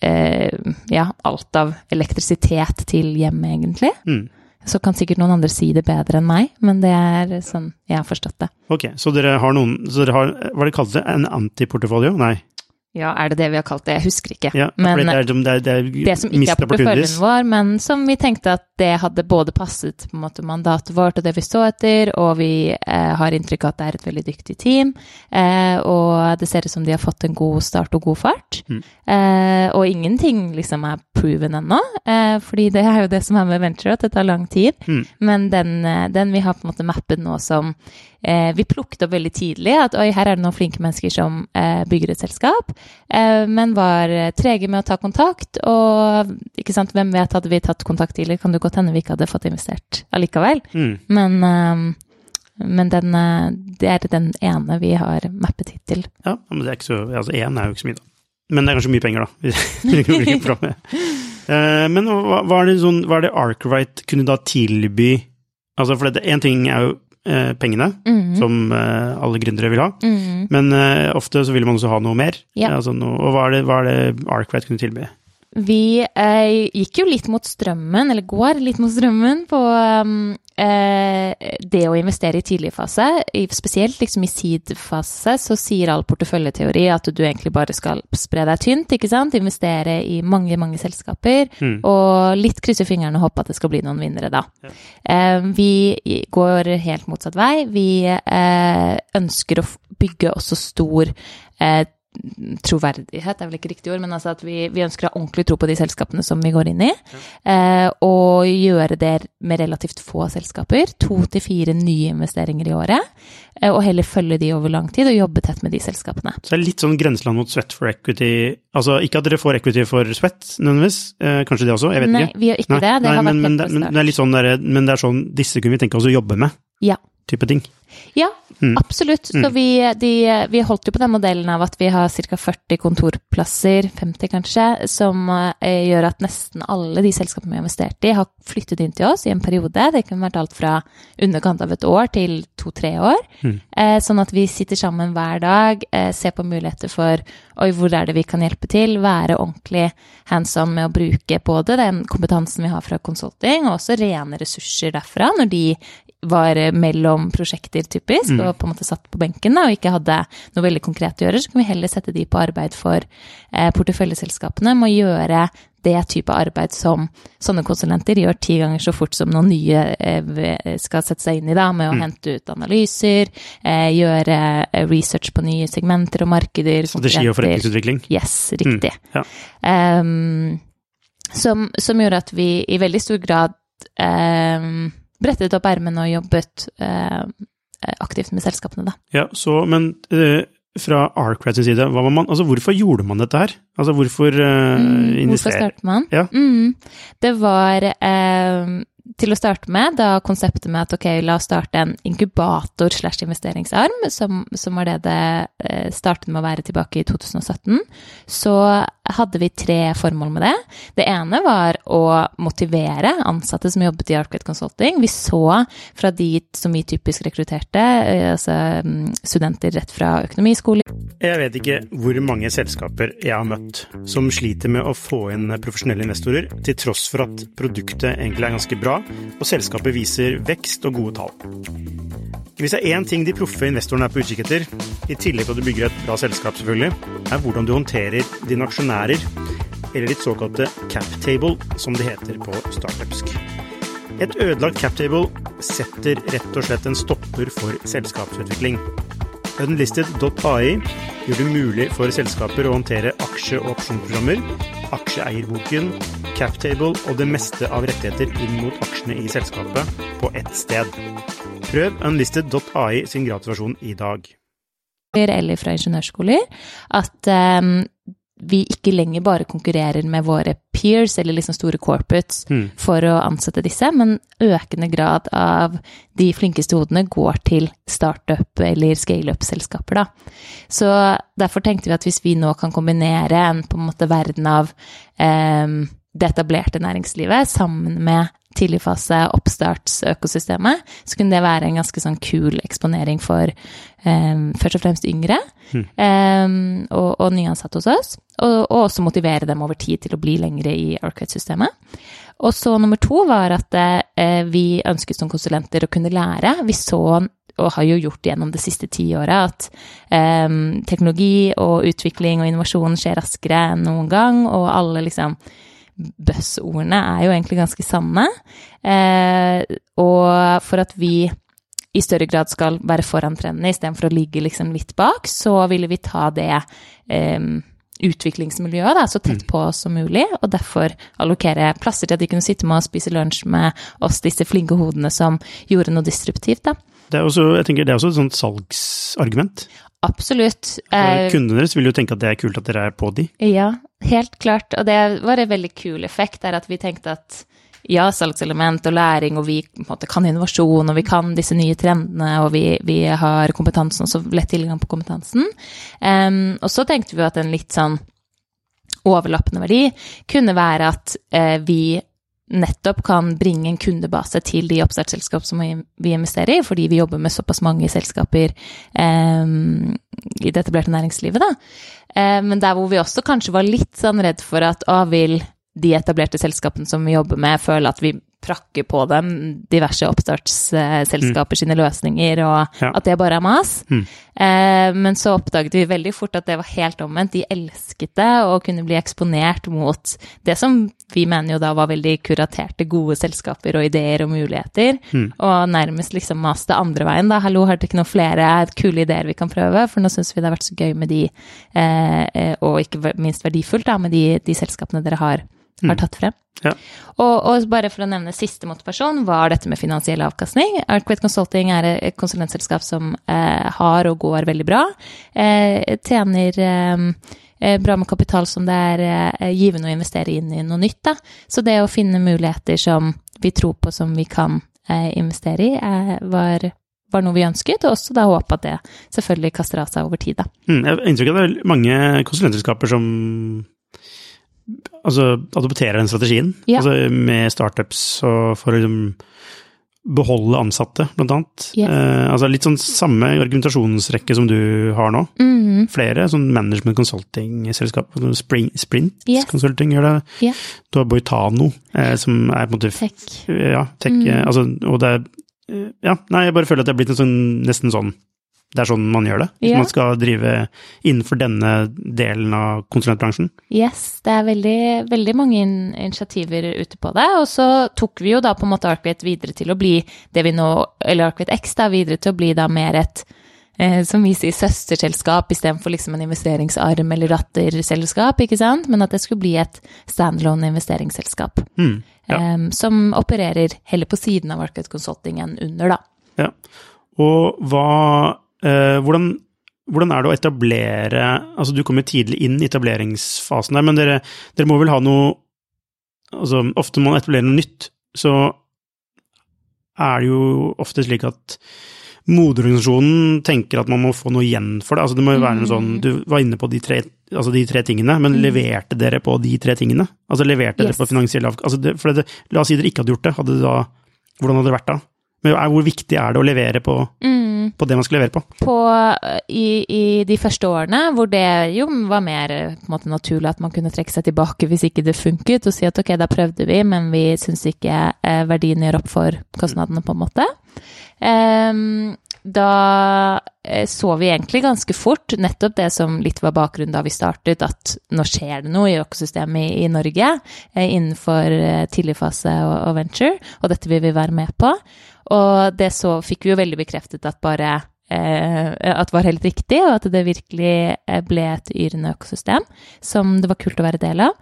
ja, alt av elektrisitet til hjemmet, egentlig. Mm. Så kan sikkert noen andre si det bedre enn meg, men det er sånn jeg har forstått det. Ok, så dere har noen så dere har, Hva det kalte det? En antiportefolio? Nei? Ja, er det det vi har kalt det? Jeg husker ikke. Ja, men det, er, det, er, det, er, det som ikke er porteføljen vår, men som vi tenkte at det hadde både passet på en måte mandatet vårt og det vi så etter, og vi eh, har inntrykk av at det er et veldig dyktig team, eh, og det ser ut som de har fått en god start og god fart. Mm. Eh, og ingenting liksom er proven ennå, eh, fordi det er jo det som er med venture, at det tar lang tid. Mm. Men den, eh, den, vi har på en måte mappet nå som eh, vi plukket opp veldig tidlig, at oi, her er det noen flinke mennesker som bygger et selskap. Eh, men var trege med å ta kontakt. Og ikke sant, hvem vet, hadde vi tatt kontakt tidligere, kan det godt hende vi ikke hadde fått investert allikevel. Mm. Men, eh, men den, eh, det er den ene vi har mappet hittil. Ja, men det er ikke så Altså én er jo ikke så mye, da. Men det er kanskje mye penger, da. men hva, hva, er det sånn, hva er det Arkwright kunne da tilby Altså, for én ting er jo eh, pengene, mm. som eh, alle gründere vil ha. Mm. Men eh, ofte så vil man også ha noe mer. Ja. Altså noe, og hva er det, hva er det Arkwright kunne tilby? Vi eh, gikk jo litt mot strømmen, eller går litt mot strømmen, på um, eh, det å investere i tidlig fase. I, spesielt liksom i seed-fase så sier all porteføljeteori at du egentlig bare skal spre deg tynt, ikke sant. Investere i mange, mange selskaper, Mm. og litt krysse fingrene og håpe at det skal bli noen vinnere, da. Ja. Eh, vi går helt motsatt vei. Vi eh, ønsker å bygge også stor eh, troverdighet, er vel ikke riktig ord, men altså at vi, vi ønsker å ha ordentlig tro på de selskapene som vi går inn i, eh, og gjøre det med relativt få selskaper, to til fire nye investeringer i året, eh, og heller følge de over lang tid og jobbe tett med de selskapene. Så det er litt sånn grenseland mot sweat for equity. Altså ikke at dere får equity for sweat nødvendigvis, eh, kanskje det også, jeg vet Nei, ikke. vi gjør ikke Nei, det. Det nei, har men, vært men, det, men det er litt sånn der, men det er sånn, disse kunne vi tenke oss å jobbe med, Ja. Type ting. Ja, Mm. absolutt. Så vi, de, vi holdt jo på den modellen av at vi har ca. 40 kontorplasser, 50 kanskje, som eh, gjør at nesten alle de selskapene vi har investert i, har flyttet inn til oss i en periode. Det kunne vært alt fra underkant av et år til to-tre år. Mm. Eh, sånn at vi sitter sammen hver dag, eh, ser på muligheter for oi, hvor er det vi kan hjelpe til, være ordentlig hands on med å bruke både den kompetansen vi har fra consulting, og også rene ressurser derfra, når de var eh, mellom prosjekter, typisk, Mm. og på en måte satt på benken da, og ikke hadde noe veldig konkret å gjøre, så kan vi heller sette de på arbeid for eh, porteføljeselskapene med å gjøre det type arbeid som sånne konsulenter gjør ti ganger så fort som noen nye eh, skal sette seg inn i, da, med å Mm. hente ut analyser, eh, gjøre eh, research på nye segmenter og markeder, Strategi og forretningsutvikling. Yes, riktig. ja. Um, som, som gjorde at vi i veldig stor grad ehm, brettet opp ermene og jobbet eh, aktivt med selskapene, da. Ja, så, men eh, fra Arcrads side, man, altså hvorfor gjorde man dette her? Altså hvorfor eh, investere? Hvorfor startet man? Ja. Mm, det var ehm, til å starte med, da konseptet med at ok, la oss starte en inkubator slash investeringsarm, som, som var det det eh, startet med å være tilbake i 2017, så hadde vi tre formål med det. Det ene var å motivere ansatte som jobbet i Arcade Consulting. Vi så fra de som vi typisk rekrutterte, eh, altså mm, studenter rett fra økonomiskole, Jeg vet ikke hvor mange selskaper jeg har møtt som sliter med å få inn profesjonelle investorer, til tross for at produktet egentlig er ganske bra, og selskapet viser vekst og gode tall. Hvis det er én ting de proffe investorene er på utkikk etter, i tillegg til at du bygger et bra selskap selvfølgelig, er hvordan du håndterer dine aksjonærer, eller ditt såkalte cap table, som det heter på startupsk. Et ødelagt cap table setter rett og slett en stopper for selskapsutvikling. Unlisted.ai gjør det mulig for selskaper å håndtere aksje- og opsjonsprogrammer, aksjeeierboken, captable og det meste av rettigheter inn mot aksjene i selskapet på ett sted. Prøv unlisted.ai sin gratisversjon i dag. eller fra ingeniørskoler, at ehm, vi ikke lenger bare konkurrerer med våre peers, eller liksom store corporates, Mm. for å ansette disse, men økende grad av de flinkeste hodene går til startup- eller scale-up-selskaper, da. Så derfor tenkte vi at hvis vi nå kan kombinere en på en måte verden av ehm, det etablerte næringslivet sammen med tidligfase oppstartsøkosystemet, så kunne det være en ganske sånn kul eksponering for um, først og fremst yngre ehm, og, og nyansatte hos oss, og, og også motivere dem over tid til å bli lengre i Arcade-systemet. Og så nummer to var at uh, vi ønsket som konsulenter å kunne lære. Vi så og har jo gjort gjennom det siste tiåret at ehm, teknologi og utvikling og innovasjon skjer raskere enn noen gang, og alle liksom buzzordene er jo egentlig ganske sanne. Eh, og for at vi i større grad skal være foran trendene istedenfor å ligge liksom litt bak, så ville vi ta det eh, utviklingsmiljøet da, så tett på oss som mulig, og derfor allokere plasser til at de kunne sitte med og spise lunsj med oss, disse flinke hodene som gjorde noe disruptivt. Da. Det er også, jeg tenker, det er også et sånt salgsargument. Absolutt. Eh, Kundene deres vil jo tenke at det er kult at dere er på de. Ja, helt klart. Og det var en veldig kul effekt, der at vi tenkte at ja, salgselement og læring, og vi måte, kan innovasjon, og vi kan disse nye trendene, og vi, vi har kompetansen, og så lett tilgang på kompetansen. Um, og så tenkte vi at en litt sånn overlappende verdi kunne være at uh, vi nettopp kan bringe en kundebase til de oppstartsselskap som vi investerer i, fordi vi jobber med såpass mange selskaper eh, i det etablerte næringslivet, da. Eh, men der hvor vi også kanskje var litt sånn redd for at å, vil de etablerte selskapene som vi jobber med, føle at vi prakke på dem diverse oppstartsselskaper mm. sine løsninger, og ja. at det bare er mas. Mm. Eh, men så oppdaget vi veldig fort at det var helt omvendt. De elsket det å kunne bli eksponert mot det som vi mener jo da var veldig kuraterte, gode selskaper og ideer og muligheter, mm. og nærmest liksom maste andre veien, da. Hallo, har dere ikke noen flere kule ideer vi kan prøve? For nå syns vi det har vært så gøy med de, eh, eh og ikke minst verdifullt, da, med de, de selskapene dere har har mm. tatt frem. Ja. Og, og, bare for å nevne siste motivasjon, var dette med finansiell avkastning. Arkwet Consulting er et konsulentselskap som eh, har og går veldig bra. Eh, tjener eh, eh bra med kapital som det er eh, givende å investere inn i noe nytt. Da. Så det å finne muligheter som vi tror på, som vi kan eh, investere i, var var noe vi ønsket, og også da håpe at det selvfølgelig kaster av seg over tid. Da. Mm, jeg har inntrykk av at det er mange konsulentselskaper som altså, adopterer den strategien. Ja. Altså, med startups og for å liksom, beholde ansatte, blant annet. Yes. Eh, altså litt sånn samme argumentasjonsrekke som du har nå. Mm -hmm. Flere sånn management consulting-selskap. Spring, Sprint yes. Consulting gjør det. Yeah. Du har Boitano, eh, som er på en måte Tech. Ja, tech. Mm. Altså, og det er eh, Ja, nei, jeg bare føler at det er blitt en sånn, nesten sånn det er sånn man gjør det? Hvis ja. man skal drive innenfor denne delen av konsulentbransjen? Yes, det er veldig, veldig mange initiativer ute på det. Og så tok vi jo da på en måte Arkwit videre til å bli det vi nå, eller Arkwit X da, videre til å bli da mer et eh, som vi sier, søsterselskap istedenfor liksom en investeringsarm eller datterselskap, ikke sant? Men at det skulle bli et standalone investeringsselskap. Mm, ja. um, som opererer heller på siden av Arkwit Consulting enn under, da. Ja. Og hva Eh, hvordan, hvordan, er det å etablere Altså, du kommer tidlig inn i etableringsfasen der, men dere, dere må vel ha noe Altså, ofte når man etablerer noe nytt, så er det jo ofte slik at moderorganisasjonen tenker at man må få noe igjen for det. Altså, det må jo være noe sånn Du var inne på de tre, altså de tre tingene, men mm. leverte dere på de tre tingene? Altså, leverte yes. dere på finansiell avkastning? Altså, det, for det, la oss si dere ikke hadde gjort det, hadde det da Hvordan hadde det vært da? Men hvor viktig er det å levere på, mm. På det man skulle levere på? på i, i, de første årene, hvor det jo var mer måte, naturlig at man kunne trekke seg tilbake hvis ikke det funket, og si at ok, da prøvde vi, men vi syns ikke eh, verdien gjør opp for kostnadene, på en måte. Um, da eh, så vi egentlig ganske fort nettopp det som litt var bakgrunnen da vi startet, at nå skjer det noe i økosystemet i, Norge eh, innenfor eh, tidligfase og venture, og dette vil vi være med på. Og det så fikk vi jo veldig bekreftet at bare eh, det var helt riktig, og at det virkelig eh, ble et yrende økosystem som det var kult å være del av.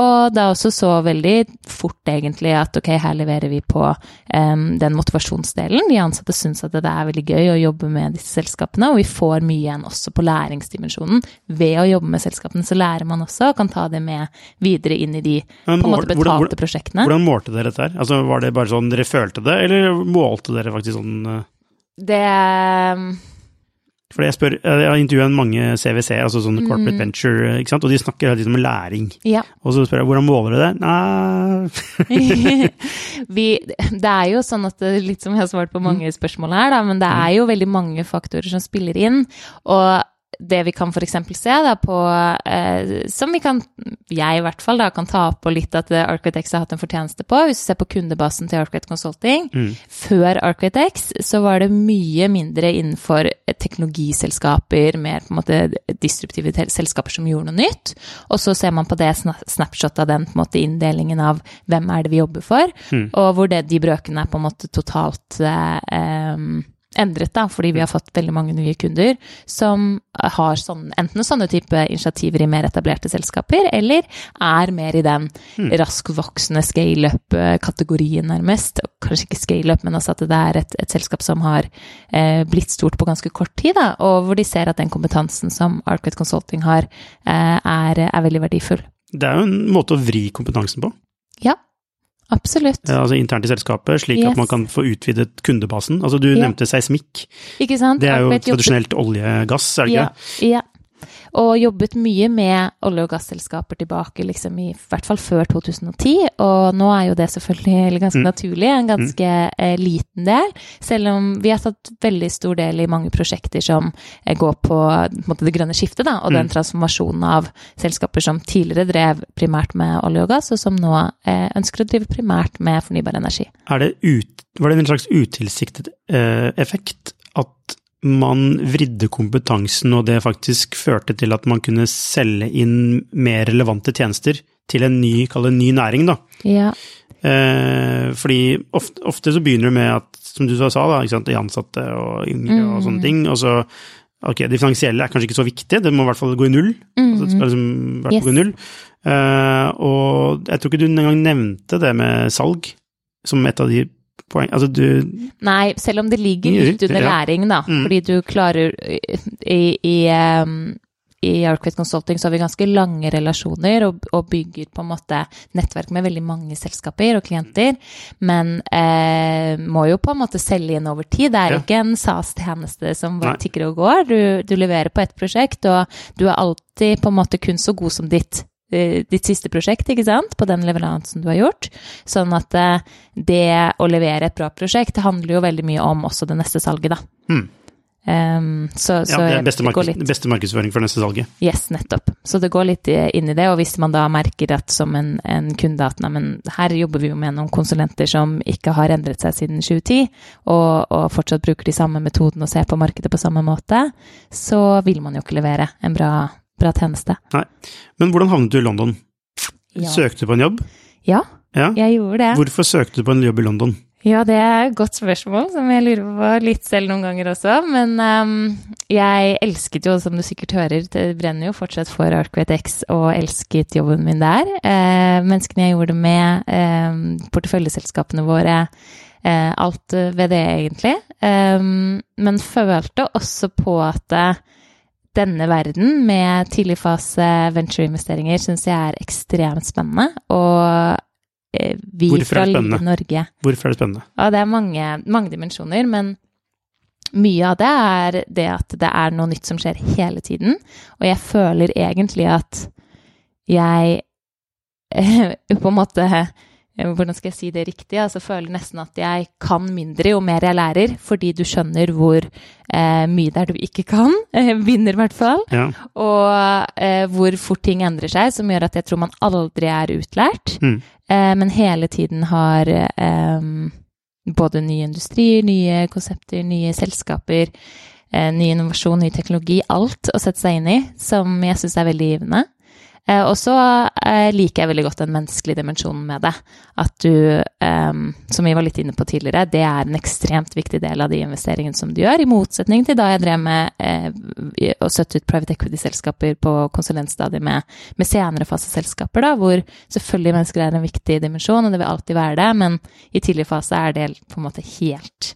Og da også så veldig fort egentlig at ok, her leverer vi på um, den motivasjonsdelen. De ansatte syns at det er veldig gøy å jobbe med disse selskapene, og vi får mye igjen også på læringsdimensjonen. Ved å jobbe med selskapene så lærer man også, og kan ta det med videre inn i de på en måte betalte hvordan, hvordan, prosjektene. Hvordan målte dere dette her? Altså, var det bare sånn dere følte det, eller målte dere faktisk sånn uh det fordi jeg, spør, jeg har intervjuet mange CWC, altså sånne corporate mm. venture, ikke sant? og de snakker tiden om læring. Ja. Og så spør jeg hvordan måler du det? Nei Vi, Det er jo sånn at det, litt som jeg har svart på mange mm. spørsmål her, da, men det er jo veldig mange faktorer som spiller inn. Og det vi kan f.eks. se da på eh, Som vi kan, jeg i hvert fall, da, kan ta på litt at Architects har hatt en fortjeneste på. Hvis du ser på kundebasen til Architect Consulting mm. Før Architects så var det mye mindre innenfor teknologiselskaper, mer på en måte disruptive selskaper som gjorde noe nytt. Og så ser man på det snapshot av den på en måte inndelingen av hvem er det vi jobber for, mm. og hvor det, de brøkene er på en måte totalt eh, endret, da, fordi vi har fått veldig mange nye kunder som har sånn, enten sånne type initiativer i mer etablerte selskaper, eller er mer i den mm. raskvoksende scale-up-kategorien, nærmest. Kanskje ikke scale-up, men altså at det er et, et selskap som har eh, blitt stort på ganske kort tid, da, og hvor de ser at den kompetansen som Arcade Consulting har, eh, er, er veldig verdifull. Det er jo en måte å vri kompetansen på. Ja, Absolutt. Altså internt i selskapet, slik yes. at man kan få utvidet kundebasen. Altså du ja. nevnte seismikk. Ikke sant? Det er jo tradisjonelt olje-gass, er det ikke? Ja. ja. Og jobbet mye med olje- og gasselskaper tilbake, liksom i hvert fall før 2010. Og nå er jo det selvfølgelig ganske Mm. naturlig, en ganske eh, liten del. Selv om vi har tatt veldig stor del i mange prosjekter som eh, går på, på måte, det grønne skiftet, da, og den Mm. transformasjonen av selskaper som tidligere drev primært med olje og gass, og som nå eh, ønsker å drive primært med fornybar energi. Er det ut, var det en slags utilsiktet eh, effekt at man vridde kompetansen, og det faktisk førte til at man kunne selge inn mer relevante tjenester til en ny, kall det ny næring, da? Ja. Eh, fordi ofte, ofte så begynner det med at, som du sa, da, ikke sant, de ansatte og yngre og sånne ting, og så Ok, det finansielle er kanskje ikke så viktig, det må i hvert fall gå i null. Altså, det skal liksom i hvert fall Yes. gå i null. Eh, og jeg tror ikke du engang nevnte det med salg som et av de poeng... Altså du Nei, selv om det ligger litt under ja. læring, da. Mm. Fordi du klarer I, i, um, i Arcade Consulting så har vi ganske lange relasjoner og, og bygger på en måte nettverk med veldig mange selskaper og klienter. Men eh, må jo på en måte selge inn over tid. Det er Ja. ikke en SAS-tjeneste som bare tikker og går. Du, du leverer på ett prosjekt, og du er alltid på en måte kun så god som ditt ditt siste prosjekt, ikke sant, på den leveransen du har gjort. Sånn at eh, det å levere et bra prosjekt det handler jo veldig mye om også det neste salget, da. Mm. Um, så, Ja, så det er beste, det markeds, litt beste markedsføring for neste salget. Yes, nettopp. Så det går litt inn i det. Og hvis man da merker at som en, en kunde at nei, men her jobber vi jo med noen konsulenter som ikke har endret seg siden 2010, og, og fortsatt bruker de samme metodene og ser på markedet på samme måte, så vil man jo ikke levere en bra, bra tjeneste. Men hvordan havnet du i London? Ja. Søkte du på en jobb? Ja, Ja. jeg gjorde det. Hvorfor søkte du på en jobb i London? Ja, det er et godt spørsmål, som jeg lurer på litt selv noen ganger også. Men um, jeg elsket jo, som du sikkert hører, det brenner jo fortsatt for Arkwright X, og elsket jobben min der. Uh, menneskene jeg gjorde det med, uh, porteføljeselskapene våre, uh, alt ved det egentlig. Um, men følte også på at eh, denne verden med tidligfase ventureinvesteringer syns jeg er ekstremt spennende. Og eh, vi Hvorfor fra Lille? Norge Hvorfor er det spennende? ja, det er mange, mange dimensjoner, men mye av det er det at det er noe nytt som skjer hele tiden. Og jeg føler egentlig at jeg på en måte Hvordan skal jeg si det riktig? Altså føler nesten at jeg kan mindre jo mer jeg lærer, fordi du skjønner hvor eh, mye det er du ikke kan. Eh, vinner, i hvert fall. Ja. Og eh, hvor fort ting endrer seg, som gjør at jeg tror man aldri er utlært, Mm. eh, men hele tiden har eh, både nye industrier, nye konsepter, nye selskaper, eh, ny innovasjon, ny teknologi, alt å sette seg inn i, som jeg syns er veldig givende. Eh, og så eh, liker jeg veldig godt den menneskelige dimensjonen med det. At du, eh, som vi var litt inne på tidligere, det er en ekstremt viktig del av de investeringene som du gjør, i motsetning til da jeg drev med å støtte ut private equity-selskaper på konsulentstadiet med, med senere faseselskaper, da, hvor selvfølgelig mennesker er en viktig dimensjon, og det vil alltid være det, men i tidlig fase er det på en måte helt,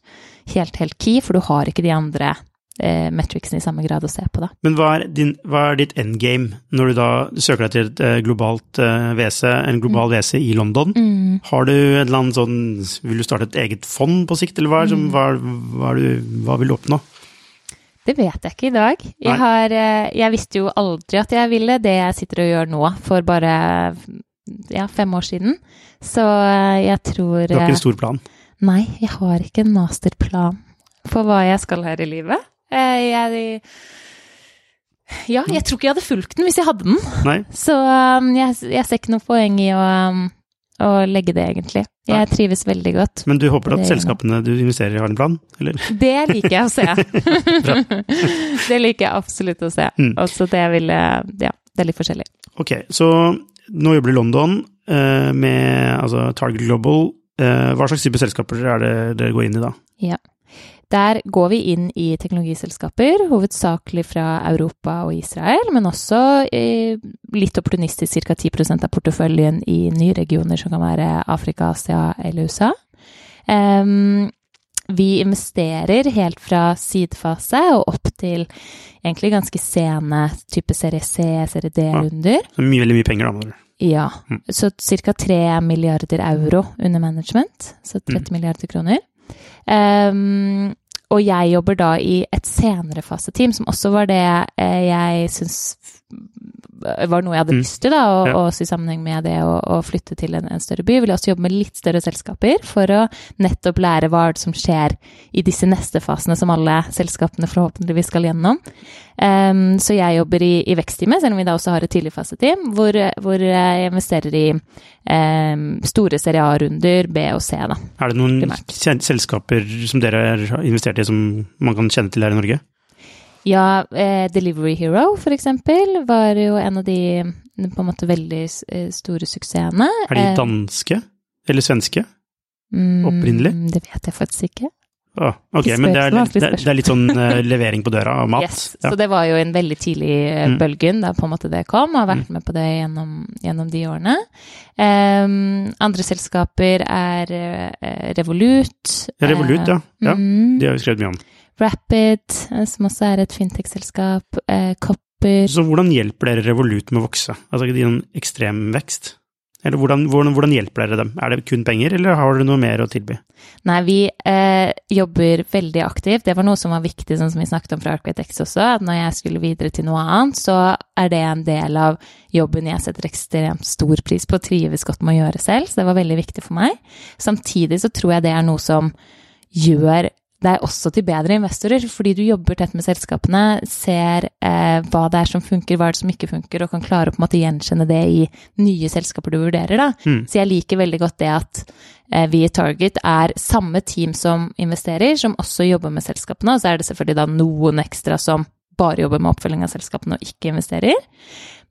helt, helt key, for du har ikke de andre eh, metricsen i samme grad å se på, da. Men hva er, din, hva er ditt endgame når du da søker deg til et eh, globalt eh, WC, en global WC i London? Mm. Har du et eller annet sånn Vil du starte et eget fond på sikt, eller hva, mm. som, hva, hva, du, hva vil du oppnå? Det vet jeg ikke i dag. Jeg, har, eh, jeg visste jo aldri at jeg ville det jeg sitter og gjør nå, for bare ja, fem år siden. Så jeg tror Du har ikke en stor plan? Nei, jeg har ikke en masterplan for hva jeg skal her i livet. Eh, Jeg Ja, jeg tror ikke jeg hadde fulgt den hvis jeg hadde den. Nei? Så um, jeg, jeg ser ikke noe poeng i å, um, å legge det, egentlig. Nei. Jeg trives veldig godt. Men du håper at selskapene du investerer i har en plan, eller? Det liker jeg å se. Det liker jeg absolutt å se. Mm. Også det jeg ville Ja, det er litt forskjellig. Ok, så nå jobber du i London uh, med altså Target Global. Uh, hva slags type selskaper er det dere går inn i da? Der går vi inn i teknologiselskaper, hovedsakelig fra Europa og Israel, men også litt opportunistisk ca. 10 av porteføljen i nye regioner som kan være Afrika, Asia eller USA. Um, vi investerer helt fra sidefase og opp til egentlig ganske sene type serie C, serie D-runder. Så mye, veldig mye penger, da. Ja, Mm. så ca. 3 milliarder euro under management, så 30 milliarder kroner. Ehm, og jeg jobber da i et senere faseteam, som også var det eh, jeg syns var noe jeg hadde Mm. lyst til, da, og, Ja. også i sammenheng med det å, å flytte til en, en større by. Vil jeg også jobbe med litt større selskaper for å nettopp lære hva som skjer i disse neste fasene som alle selskapene forhåpentligvis skal gjennom. Um, så jeg jobber i, i vekstteamet, selv om vi da også har et tidligfaseteam, hvor, hvor jeg investerer i um, store serie A-runder, B og C, da. Er det noen Primært. selskaper som dere har investert i som man kan kjenne til her i Norge? Ja, eh, Delivery Hero for eksempel var jo en av de på en måte veldig eh, store suksessene. Er de Eh, danske? Eller svenske? mm, opprinnelig? Det vet jeg faktisk ikke. Ah, ok, men det er, det, det er litt sånn eh, levering på døra av mat? Yes, Ja. Så det var jo en veldig tidlig Mm. bølgen da på en måte det kom, og har vært med på det gjennom, gjennom de årene. Um, andre selskaper er Revolut. Ja, Revolut, ja. ja. Mm, De har vi skrevet mye om. Rapid, eh, som også er et fintech-selskap. Eh, Copper. Så hvordan hjelper dere Revolut med å vokse? Altså ikke noen ekstrem vekst? Eller hvordan, hvordan, hvordan hjelper dere dem? Er det kun penger, eller har dere noe mer å tilby? Nei, vi eh, jobber veldig aktivt. Det var noe som var viktig, sånn som vi snakket om fra Arquitex også, at når jeg skulle videre til noe annet, så er det en del av jobben jeg setter ekstremt stor pris på, og trives godt med å gjøre selv, så det var veldig viktig for meg. Samtidig så tror jeg det er noe som gjør deg også til bedre investorer, fordi du jobber tett med selskapene, ser eh, hva det er som funker, hva er det som ikke funker, og kan klare å på en måte gjenkjenne det i nye selskaper du vurderer, da. Mm. Så jeg liker veldig godt det at eh, vi i Target er samme team som investerer, som også jobber med selskapene, og så er det selvfølgelig da noen ekstra som bare jobber med oppfølging av selskapene og ikke investerer.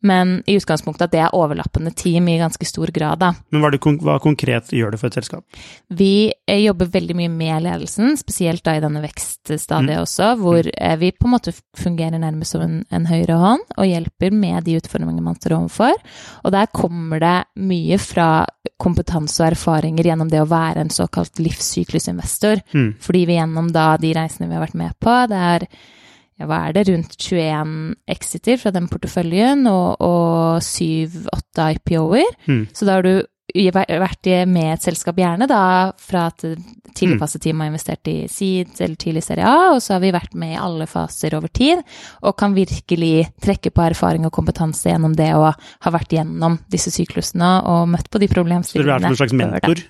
Men i utgangspunktet at det er overlappende team i ganske stor grad, da. Men hva, det, hva konkret gjør det for et selskap? Vi eh, jobber veldig mye med ledelsen, spesielt da i denne vekststadiet Mm. også, hvor eh, vi på en måte fungerer nærmest som en, en høyre hånd og hjelper med de utfordringene man står overfor. Og der kommer det mye fra kompetanse og erfaringer gjennom det å være en såkalt livssyklusinvestor. Mm. Fordi vi gjennom da de reisene vi har vært med på, det er ja, hva er det, rundt 21 exiter fra den porteføljen og, og 7-8 IPO-er. Mm. Så da har du vært med et selskap gjerne da fra at Mm. tidligfaseteam har investert i seed eller tidlig serie A, og så har vi vært med i alle faser over tid, og kan virkelig trekke på erfaring og kompetanse gjennom det å ha vært gjennom disse syklusene og møtt på de Så du er vært en slags mentor?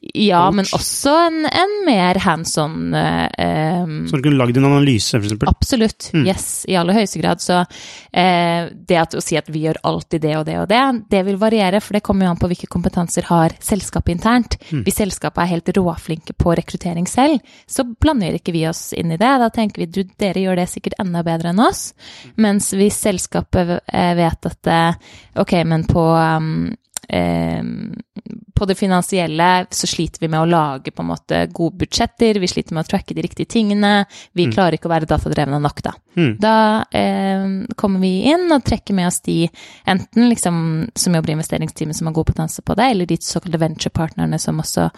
Ja, coach? men også en, en mer hands on eh, Så du kunne lagd en analyse, eksempel? Absolutt. Mm. Yes, i aller høyeste grad. Så eh, det at, å si at vi gjør alltid det og det og det, det vil variere, for det kommer jo an på hvilke kompetanser har selskapet internt. Mm. Hvis selskapet er helt råflinke på rekruttering selv, så blander ikke vi oss inn i det. Da tenker vi du, dere gjør det sikkert enda bedre enn oss. Mens hvis selskapet eh, vet at eh, ok, men på um, eh, på det finansielle så sliter vi med å lage på en måte gode budsjetter, vi sliter med å tracke de riktige tingene, vi Mm. klarer ikke å være datadrevne nok, da. Mm. Da eh, kommer vi inn og trekker med oss de enten liksom som jobber i investeringsteamet som har god potanse på det, eller de såkalte venturepartnerne som også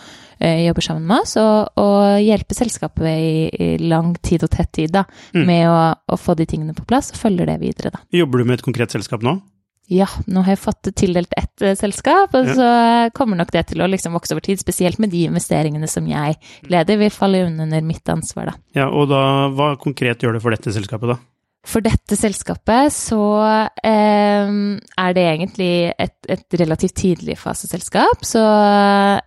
eh, jobber sammen med oss, og, og hjelper selskapet i, i lang tid og tett tid da, Mm. med å, å få de tingene på plass, og følger det videre, da. Jobber du med et konkret selskap nå? Ja, nå har jeg fått tildelt ett eh, selskap, og Ja. så kommer nok det til å liksom vokse over tid, spesielt med de investeringene som jeg leder, vil falle under mitt ansvar, da. Ja, og da, hva konkret gjør du for dette selskapet, da? For dette selskapet så eh, er det egentlig et, et relativt tidlig faseselskap. Så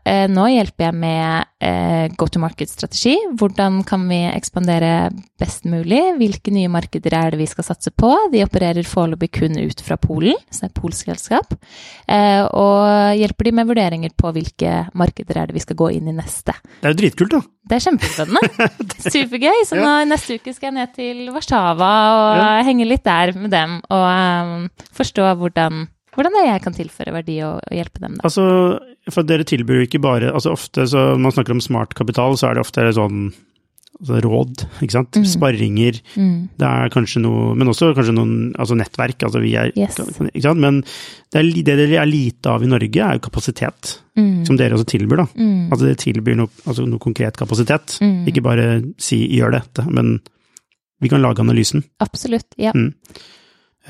eh, nå hjelper jeg med eh, go to market-strategi. Hvordan kan vi ekspandere best mulig? Hvilke nye markeder er det vi skal satse på? De opererer foreløpig kun ut fra Polen, det er et polsk selskap. Eh, og hjelper de med vurderinger på hvilke markeder er det vi skal gå inn i neste. Det er jo dritkult, da! Det er kjempespennende. Supergøy. Så nå, neste uke skal jeg ned til Warszawa og Ja. henge litt der med dem og um, forstå hvordan, hvordan jeg kan tilføre verdi og, og hjelpe dem. Da. Altså, for dere tilbyr jo ikke bare Altså ofte så man snakker om smart kapital, så er det ofte sånn altså råd, ikke sant? Mm. Sparringer. Mm. Det er kanskje noe Men også kanskje noen altså nettverk. Altså vi er Yes. Ikke sant? Men det, er, det det er lite av i Norge, er jo kapasitet. Mm. Som dere også tilbyr, da. Altså det tilbyr noe, altså noe konkret kapasitet. Mm. Ikke bare si 'gjør dette', men vi kan lage analysen. Absolutt. Ja. Mm.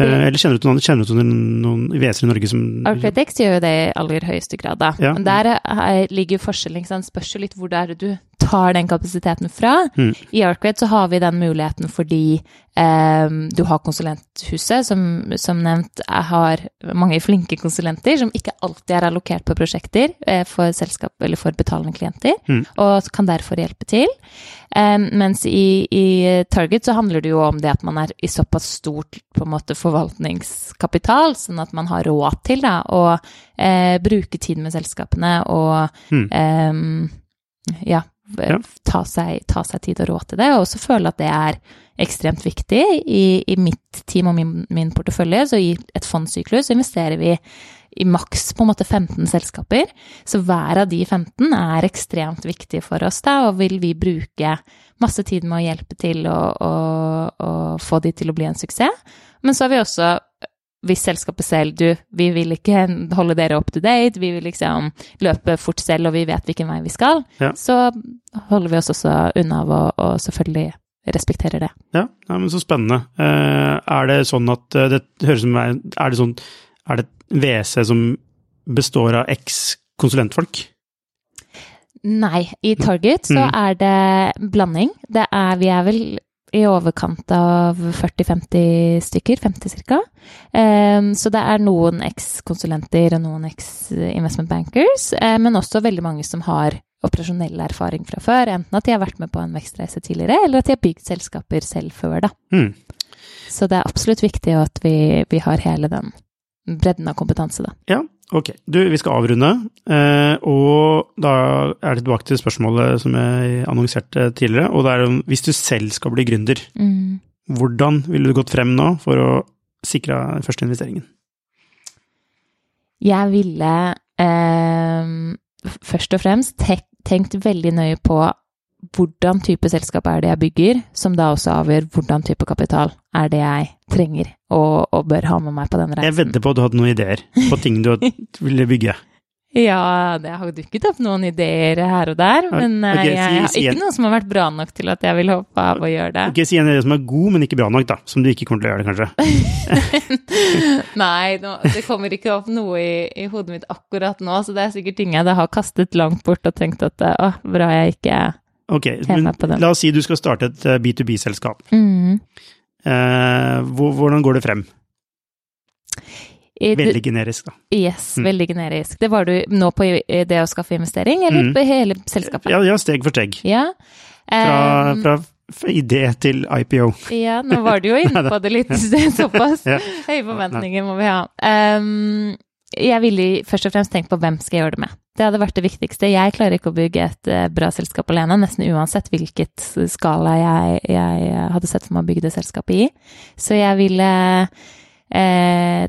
Eh, eller kjenner du til noen, kjenner du noen, VS-er i Norge som Architects gjør jo det i aller høyeste grad, da. Ja. Men der er, ligger forskjellen. Spørs jo litt hvor det er du tar den kapasiteten fra. Mm. I Arkwright så har vi den muligheten fordi eh, du har konsulenthuset, som, som nevnt er- har mange flinke konsulenter som ikke alltid er allokert på prosjekter eh, for selskap eller for betalende klienter, Mm. og kan derfor hjelpe til. Eh, mens i, i Target så handler det jo om det at man er i såpass stort på en måte forvaltningskapital, sånn at man har råd til da, å eh, bruke tid med selskapene og Mm. Ehm, ja, Ja. Ta, seg, ta seg tid og råd til det, og også føle at det er ekstremt viktig. I, i mitt team og min, min portefølje, så i et fondssyklus, investerer vi i maks på en måte 15 selskaper. Så hver av de 15 er ekstremt viktig for oss, da, og vil vi bruke masse tid med å hjelpe til å, å, å få de til å bli en suksess. Men så har vi også hvis selskapet selv du, vi vil ikke holde dere up to date, vi vil liksom løpe fort selv, og vi vet hvilken vei vi skal, Ja. så holder vi oss også unna av å og selvfølgelig respekterer det. Ja, ja men så spennende. Eh, er det sånn at eh, det høres ut som Er det sånn Er det et WC som består av eks-konsulentfolk? Nei, i Target så Mm. er det blanding. Det er, vi er vel i overkant av 40-50 stykker, 50 ca. så det er noen eks-konsulenter og noen eks-investment bankers, eh, men også veldig mange som har operasjonell erfaring fra før. Enten at de har vært med på en vekstreise tidligere, eller at de har bygd selskaper selv før, da. Mm. Så det er absolutt viktig at vi, vi har hele den bredden av kompetanse, da. Ja, ok. Du, vi skal avrunde, eh, og da er det tilbake til spørsmålet som jeg annonserte tidligere, og det er om hvis du selv skal bli gründer, Mm. hvordan ville du gått frem nå for å sikre den første investeringen? Jeg ville eh, først og fremst tenkt veldig nøye på hvordan type selskap er det jeg bygger, som da også avgjør hvordan type kapital er det jeg trenger og, og bør ha med meg på den Jeg venter vedder på at du hadde noen ideer på ting du ville bygge. Ja, det har dukket opp noen ideer her og der, men okay, jeg, jeg har ikke noen noe som har vært bra nok til at jeg vil hoppe av og gjøre det. Ok, si en idé som er god, men ikke bra nok, da. Som du ikke kommer til å gjøre det, kanskje. Nei, det kommer ikke opp noe i, i hodet mitt akkurat nå, så det er sikkert ting jeg da har kastet langt bort og tenkt at eh, å, bra jeg ikke Ok, men la oss si du skal starte et eh, B2B-selskap. mm. Eh, hvordan går det frem? Veldig generisk, da. Yes, Mm. veldig generisk. Det var du nå på det å skaffe investering, eller Mm. hele selskapet? Ja, ja, steg for steg. Ja. Fra, fra idé til IPO. ja, nå var du jo inne på det litt, såpass høye forventninger må vi ha. Em, jeg ville først og fremst tenkt på hvem skal jeg gjøre det med. Det hadde vært det viktigste. Jeg klarer ikke å bygge et eh, bra selskap alene, nesten uansett hvilket skala jeg, jeg hadde sett for meg å bygge det selskapet i. Så jeg ville eh,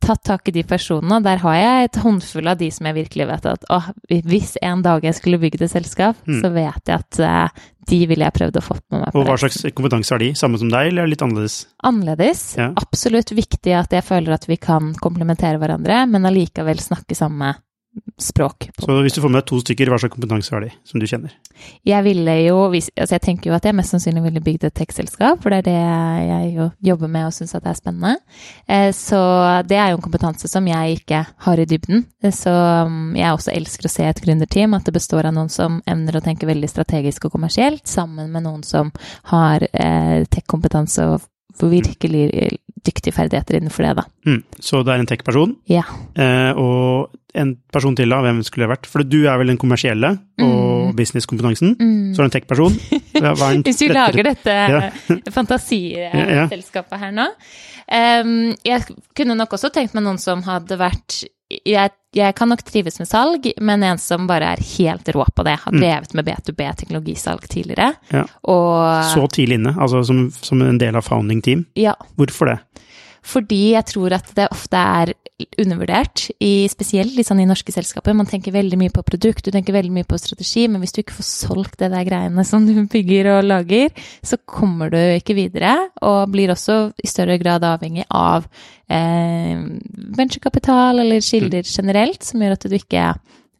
tatt tak i de personene, og der har jeg et håndfull av de som jeg virkelig vet at å, hvis en dag jeg skulle bygge et selskap, Mm. så vet jeg at eh, de ville jeg prøvd å få med meg. Og hva slags kompetanse har de? Samme som deg, eller litt annerledes? Annerledes. Ja. Absolutt viktig at jeg føler at vi kan komplementere hverandre, men allikevel snakke samme språk. Så hvis du får med deg to stykker, hva slags kompetanse har de, som du kjenner? Jeg ville jo, altså jeg tenker jo at jeg mest sannsynlig ville bygd et tech-selskap, for det er det jeg jo jobber med og syns at det er spennende. Eh, Så det er jo en kompetanse som jeg ikke har i dybden. Eh, Så mm, jeg også elsker å se et gründerteam, at det består av noen som evner å tenke veldig strategisk og kommersielt, sammen med noen som har eh, tech-kompetanse og virkelig dyktige ferdigheter innenfor det, da. Mm. Så det er en tech-person, Ja. eh, og en person til, da. Hvem skulle det vært? For du er vel den kommersielle og Mm. businesskompetansen. Mm. Så er det en tech-person. Er Hvis vi lager dette Ja. fantasiselskapet her nå. Um, jeg kunne nok også tenkt meg noen som hadde vært jeg, jeg kan nok trives med salg, men en som bare er helt rå på det. Har Mm. drevet med B2B-teknologisalg tidligere. Ja. Og Så tidlig inne, altså som, som en del av founding team. ja, Hvorfor det? Fordi jeg tror at det ofte er undervurdert, i, spesielt liksom i norske selskaper. Man tenker veldig mye på produkt, du tenker veldig mye på strategi, men hvis du ikke får solgt det der greiene som du bygger og lager, så kommer du ikke videre, og blir også i større grad avhengig av eh, venturekapital eller kilder generelt, som gjør at du ikke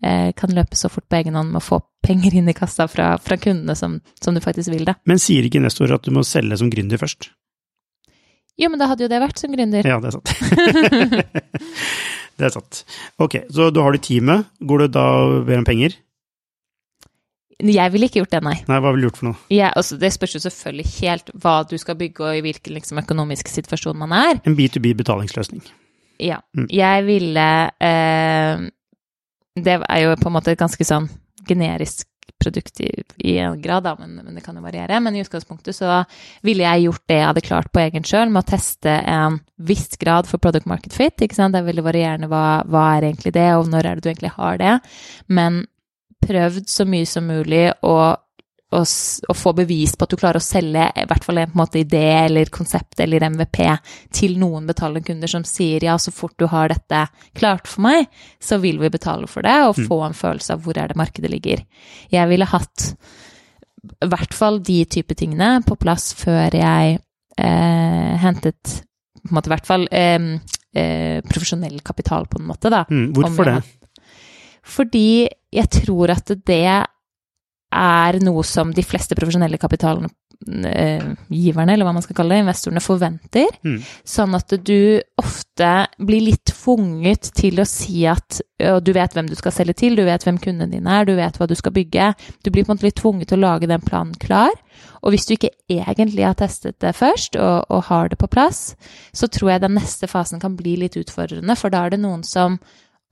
eh, kan løpe så fort på egen hånd med å få penger inn i kassa fra, fra kundene som, som du faktisk vil, da. Men sier ikke Nestor at du må selge som gründer først? Jo, men da hadde jo det vært som gründer. Ja, det er sant. det er sant. Ok, så da har du teamet. Går du da og ber om penger? Jeg ville ikke gjort det, nei. Nei, hva ville du gjort for noe? Ja, altså, det spørs jo selvfølgelig helt hva du skal bygge, og i hvilken liksom, økonomisk situasjon man er. En B2B betalingsløsning. Ja. Mm. Jeg ville eh, Det er jo på en måte et ganske sånn generisk produkt i, en grad, da, men, men det kan jo variere. Men i utgangspunktet så ville jeg gjort det jeg hadde klart på egen sjøl, med å teste en viss grad for product market fit. ikke sant? Det er veldig varierende hva, hva er egentlig det, og når er det du egentlig har det. Men prøvd så mye som mulig å, å, å få bevis på at du klarer å selge i hvert fall en en måte idé eller konsept eller MVP til noen betalende kunder som sier ja, så fort du har dette klart for meg, så vil vi betale for det, og få en følelse av hvor er det markedet ligger. Jeg ville hatt i hvert fall de type tingene på plass før jeg eh, hentet på en måte i hvert fall eh, eh, profesjonell kapital, på en måte, da. Mm, hvorfor det? fordi jeg tror at det er noe som de fleste profesjonelle kapitalgiverne, eller hva man skal kalle det, investorene, forventer. Mm. Sånn at du ofte blir litt tvunget til å si at og du vet hvem du skal selge til, du vet hvem kunden din er, du vet hva du skal bygge. Du blir på en måte litt tvunget til å lage den planen klar. Og hvis du ikke egentlig har testet det først, og, og har det på plass, så tror jeg den neste fasen kan bli litt utfordrende, for da er det noen som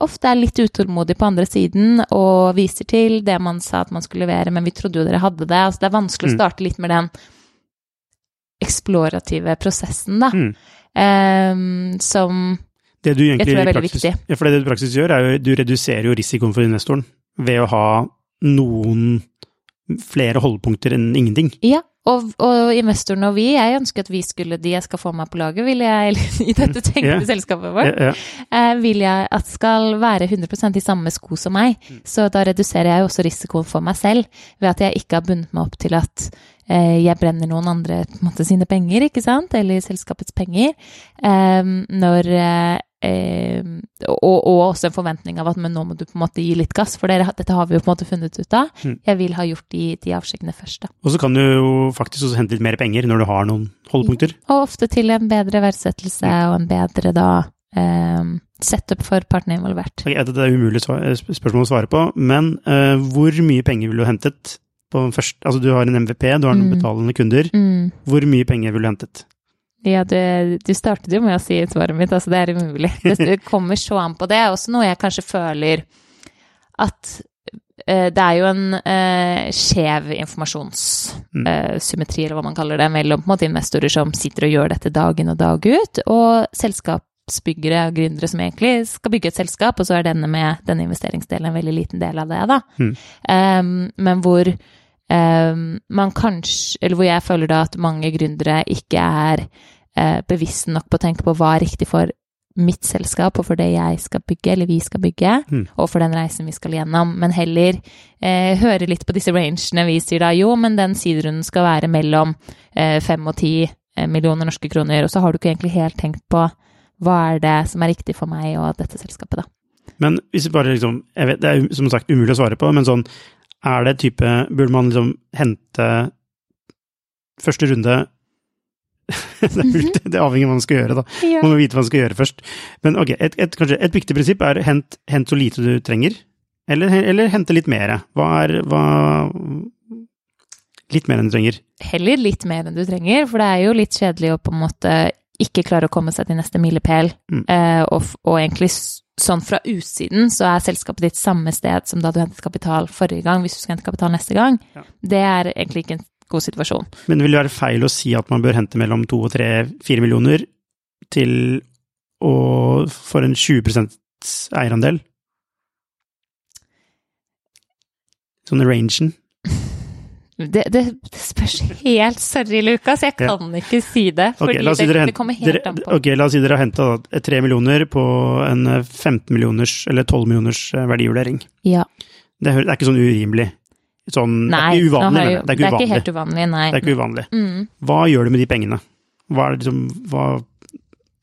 ofte er litt utålmodig på andre siden og viser til det man sa at man skulle levere, men vi trodde jo dere hadde det. Altså det er vanskelig å Mm. starte litt med den eksplorative prosessen, da. Mm. Um, som Det du egentlig Jeg tror er veldig praksis, viktig. Ja, for det du i praksis gjør, er jo du reduserer jo risikoen for investoren ved å ha noen flere holdepunkter enn ingenting. Ja, og, og investorene og vi, jeg ønsker at vi skulle, de jeg skal få meg på laget, vil jeg, i dette tenkte Ja. selskapet vårt, yeah, eh, vil jeg at skal være 100% i samme sko som meg. Så da reduserer jeg også risikoen for meg selv, ved at jeg ikke har bundet meg opp til at eh, jeg brenner noen andre måte, sine penger, ikke sant, eller selskapets penger, eh, når eh, eh, og, og også en forventning av at men nå må du på en måte gi litt gass, for dere, dette har vi jo på en måte funnet ut av. Mm. Jeg vil ha gjort de, de avsjekkene først, da. Og så kan du jo faktisk også hente litt mer penger når du har noen holdepunkter. Og ofte til en bedre verdsettelse og en bedre da eh, setup for partene involvert. Ok, jeg vet at det er umulig sp- spørsmål å svare på, men eh, hvor mye penger ville du hentet på først? Altså du har en MVP, du har noen Mm. betalende kunder. Mm. Hvor mye penger ville du hentet? Ja, du, du startet jo med å si svaret mitt, altså det er umulig. Det, du kommer så an på det. er Også noe jeg kanskje føler at uh, det er jo en uh, skjev informasjonssymmetri, Mm. eh, eller hva man kaller det, mellom på en måte investorer som sitter og gjør dette dag inn og dag ut, og selskapsbyggere og gründere som egentlig skal bygge et selskap, og så er denne med denne investeringsdelen en veldig liten del av det, da. Mm. Um, men hvor man kanskje Eller hvor jeg føler da at mange gründere ikke er eh, bevisste nok på å tenke på hva er riktig for mitt selskap og for det jeg skal bygge, eller vi skal bygge, Mm. og for den reisen vi skal gjennom, men heller eh, høre litt på disse rangene vi sier da, jo, men den siderunden skal være mellom eh, fem og ti eh, millioner norske kroner, og så har du ikke egentlig helt tenkt på hva er det som er riktig for meg og dette selskapet, da. Men hvis vi bare liksom, jeg vet, Det er som sagt umulig å svare på, men sånn, er det type Burde man liksom hente første runde det, mulig- det avhenger av hva man skal gjøre, da. Man må vite hva man skal gjøre først. Men ok, et, et, kanskje et viktig prinsipp er hent, hent så lite du trenger, eller, eller hente litt mer. Hva er hva, Litt mer enn du trenger. heller litt mer enn du trenger, for det er jo litt kjedelig å på en måte ikke klare å komme seg til neste milepæl. Mm. Eh, og, og egentlig sånn fra utsiden så er selskapet ditt samme sted som da du hentet kapital forrige gang, hvis du skal hente kapital neste gang. Ja. Det er egentlig ikke en god situasjon. Men det vil være feil å si at man bør hente mellom to og tre, fire millioner til å for en 20% eierandel. Sånn rangen. Det, det, det spørs helt, sorry Lukas, jeg Ja. kan ikke si det. Fordi si det, det kommer helt dere, an på. ok, la oss si dere har henta tre millioner på en eh, 15 millioners eller 12 millioners eh, verdivurdering. Ja. Det er, det er ikke sånn urimelig. Sånn, Nei, det er ikke uvanlig. har mener jo- jeg. Det er ikke helt uvanlig, nei. Det er ikke uvanlig. Mm. Hva gjør du med de pengene? Hva er det liksom, hva,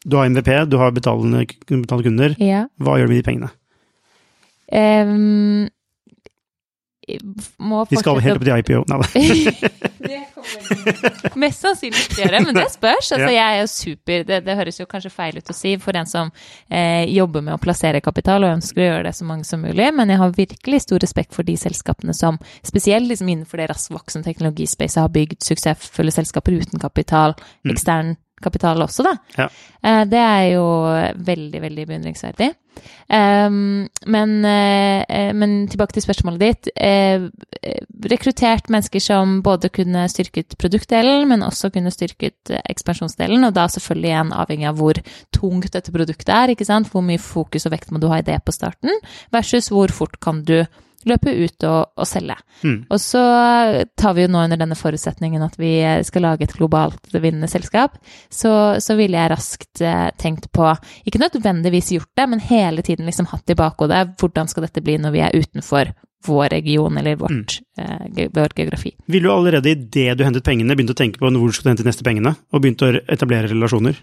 du har MVP, du har betalende, betalende kunder. Ja. Hva gjør du med de pengene? Ehm, må Vi skal helt opp til IPO. Nei da. Mest sannsynlig ikke det, gjøre, men det spørs. Altså, Jeg er jo super det, det høres jo kanskje feil ut å si for en som eh, jobber med å plassere kapital og ønsker å gjøre det så mange som mulig, men jeg har virkelig stor respekt for de selskapene som spesielt liksom innenfor det raskt voksende teknologispacet har bygd suksessfulle selskaper uten kapital, ekstern kapital også, da. Ja. Eh, det er jo veldig, veldig beundringsverdig. Um, men, eh, men tilbake til spørsmålet ditt. Eh, rekruttert mennesker som både kunne styrket produktdelen, men også kunne styrket ekspansjonsdelen, og da selvfølgelig igjen avhengig av hvor tungt dette produktet er, ikke sant. Hvor mye fokus og vekt må du ha i det på starten, versus hvor fort kan du løpe ut og, og selge. Mm. Og så tar vi jo nå under denne forutsetningen at vi skal lage et globalt vinnende selskap, så, så ville jeg raskt eh, tenkt på, ikke nødvendigvis gjort det, men hele tiden liksom hatt i bakhodet hvordan skal dette bli når vi er utenfor vår region eller vårt, eh, vår geografi. Ville du allerede idet du hentet pengene, begynt å tenke på hvor du skulle hente de neste pengene, og begynt å etablere relasjoner?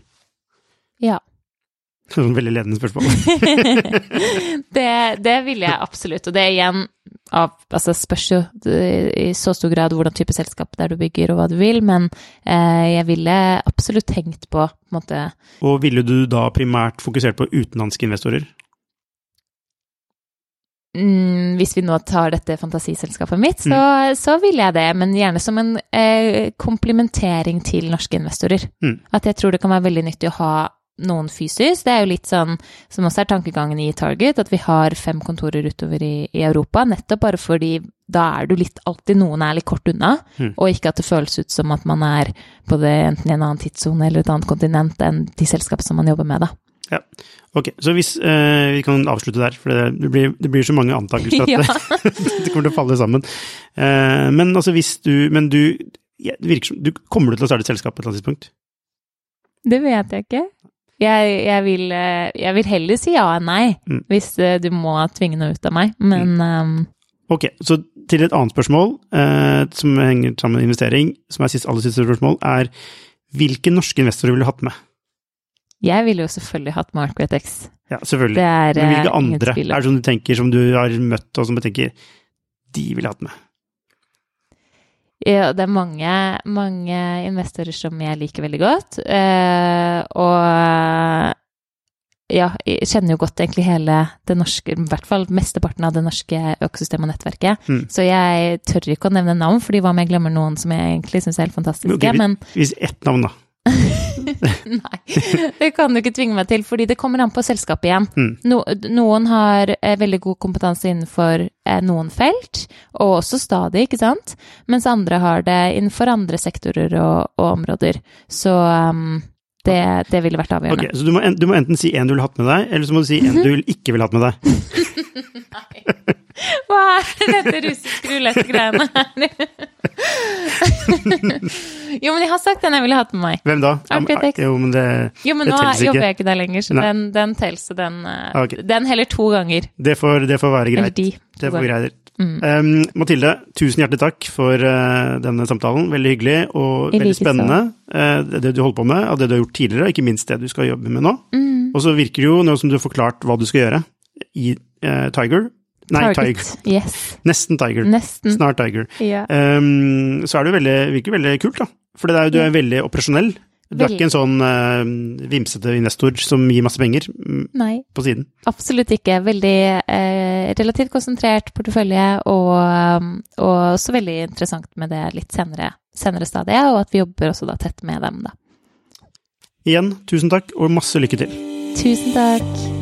Ja. Sånn veldig ledende spørsmål. det, det vil jeg absolutt. Og det er igjen av Altså spørs jo i så stor grad hvordan type selskap det er du bygger og hva du vil, men eh, jeg ville absolutt tenkt på på en måte Og ville du da primært fokusert på utenlandske investorer? mm, Hvis vi nå tar dette fantasiselskapet mitt, så, så vil jeg det, men gjerne som en eh, komplementering til norske investorer. Mm. At jeg tror det kan være veldig nyttig å ha noen fysisk. Det er jo litt sånn som også er tankegangen i Target, at vi har fem kontorer utover i, i Europa, nettopp bare fordi da er du litt alltid noen er litt kort unna, Mm. og ikke at det føles ut som at man er både enten i en annen tidssone eller et annet kontinent enn de selskapene som man jobber med, da. Ja, Ok, så hvis eh, Vi kan avslutte der, for det, det, blir, det blir så mange antakelser at Ja. det, det kommer til å falle sammen. Eh, men altså hvis du Men du ja, det du Kommer du til å starte et selskap på et eller annet tidspunkt? Det vet jeg ikke. Jeg, jeg, vil, eh, jeg vil heller si ja enn nei, Mm. hvis eh, du må tvinge noe ut av meg. Men ehm, Ok, så til et annet spørsmål eh, som henger sammen med investering, som er sist, aller siste spørsmål, er hvilke norske investorer ville du hatt med? jeg ville jo selvfølgelig hatt Margaret X. Ja, selvfølgelig. Det er Men hvilke eh, andre? Er det som du tenker som du har møtt, og som du tenker de ville hatt med? Ja, det er mange, mange investorer som jeg liker veldig godt. eh, og ja, jeg kjenner jo godt egentlig hele det norske, i hvert fall mesteparten av det norske økosystemet og nettverket. Mm. Så jeg tør ikke å nevne navn, fordi hva om jeg glemmer noen som jeg egentlig syns er helt fantastiske. okay, men Hvis ett navn, da. Nei, det kan du ikke tvinge meg til, fordi det kommer an på selskapet igjen. Mm. No, noen har eh, veldig god kompetanse innenfor eh, noen felt, og også stadig, ikke sant? Mens andre har det innenfor andre sektorer og, og områder. Så um, det, det ville vært Ok, Okay, Så du må, en, du må enten si en du ville hatt med deg, eller så må du si en du ikke ville hatt med deg. Hva er dette russisk rulett-greiene her? jo, men jeg har sagt den jeg ville hatt med meg. Hvem da? Architect. Jo, men det, Jo, men nå ikke. jobber jeg ikke der lenger, så Nei. den, den tels, den, eh, Ah, den heller to ganger. det, får, det får være Eller greit. de. Det får greit. Mm. Um, Mathilde, tusen hjertelig takk for uh, denne samtalen. Veldig hyggelig og veldig spennende. Uh, det- det du holder på med, og det du har gjort tidligere, og ikke minst det du skal jobbe med nå. Mm. Og så virker det jo, nå som du har forklart hva du skal gjøre i uh, Tiger Nei, Tiger. Yes. Nesten Tiger. Nesten. Snart Tiger. Ja. Um, så er det jo veldig, virker veldig kult, da. For det er, du er veldig operasjonell. Du er ikke en sånn uh, vimsete investor som gir masse penger mm, Nei, på siden. absolutt ikke. Veldig uh, relativt konsentrert portefølje, og, um, og også veldig interessant med det litt senere, senere stadiet, og at vi jobber også da tett med dem, da. Igjen, tusen takk, og masse lykke til. Tusen takk.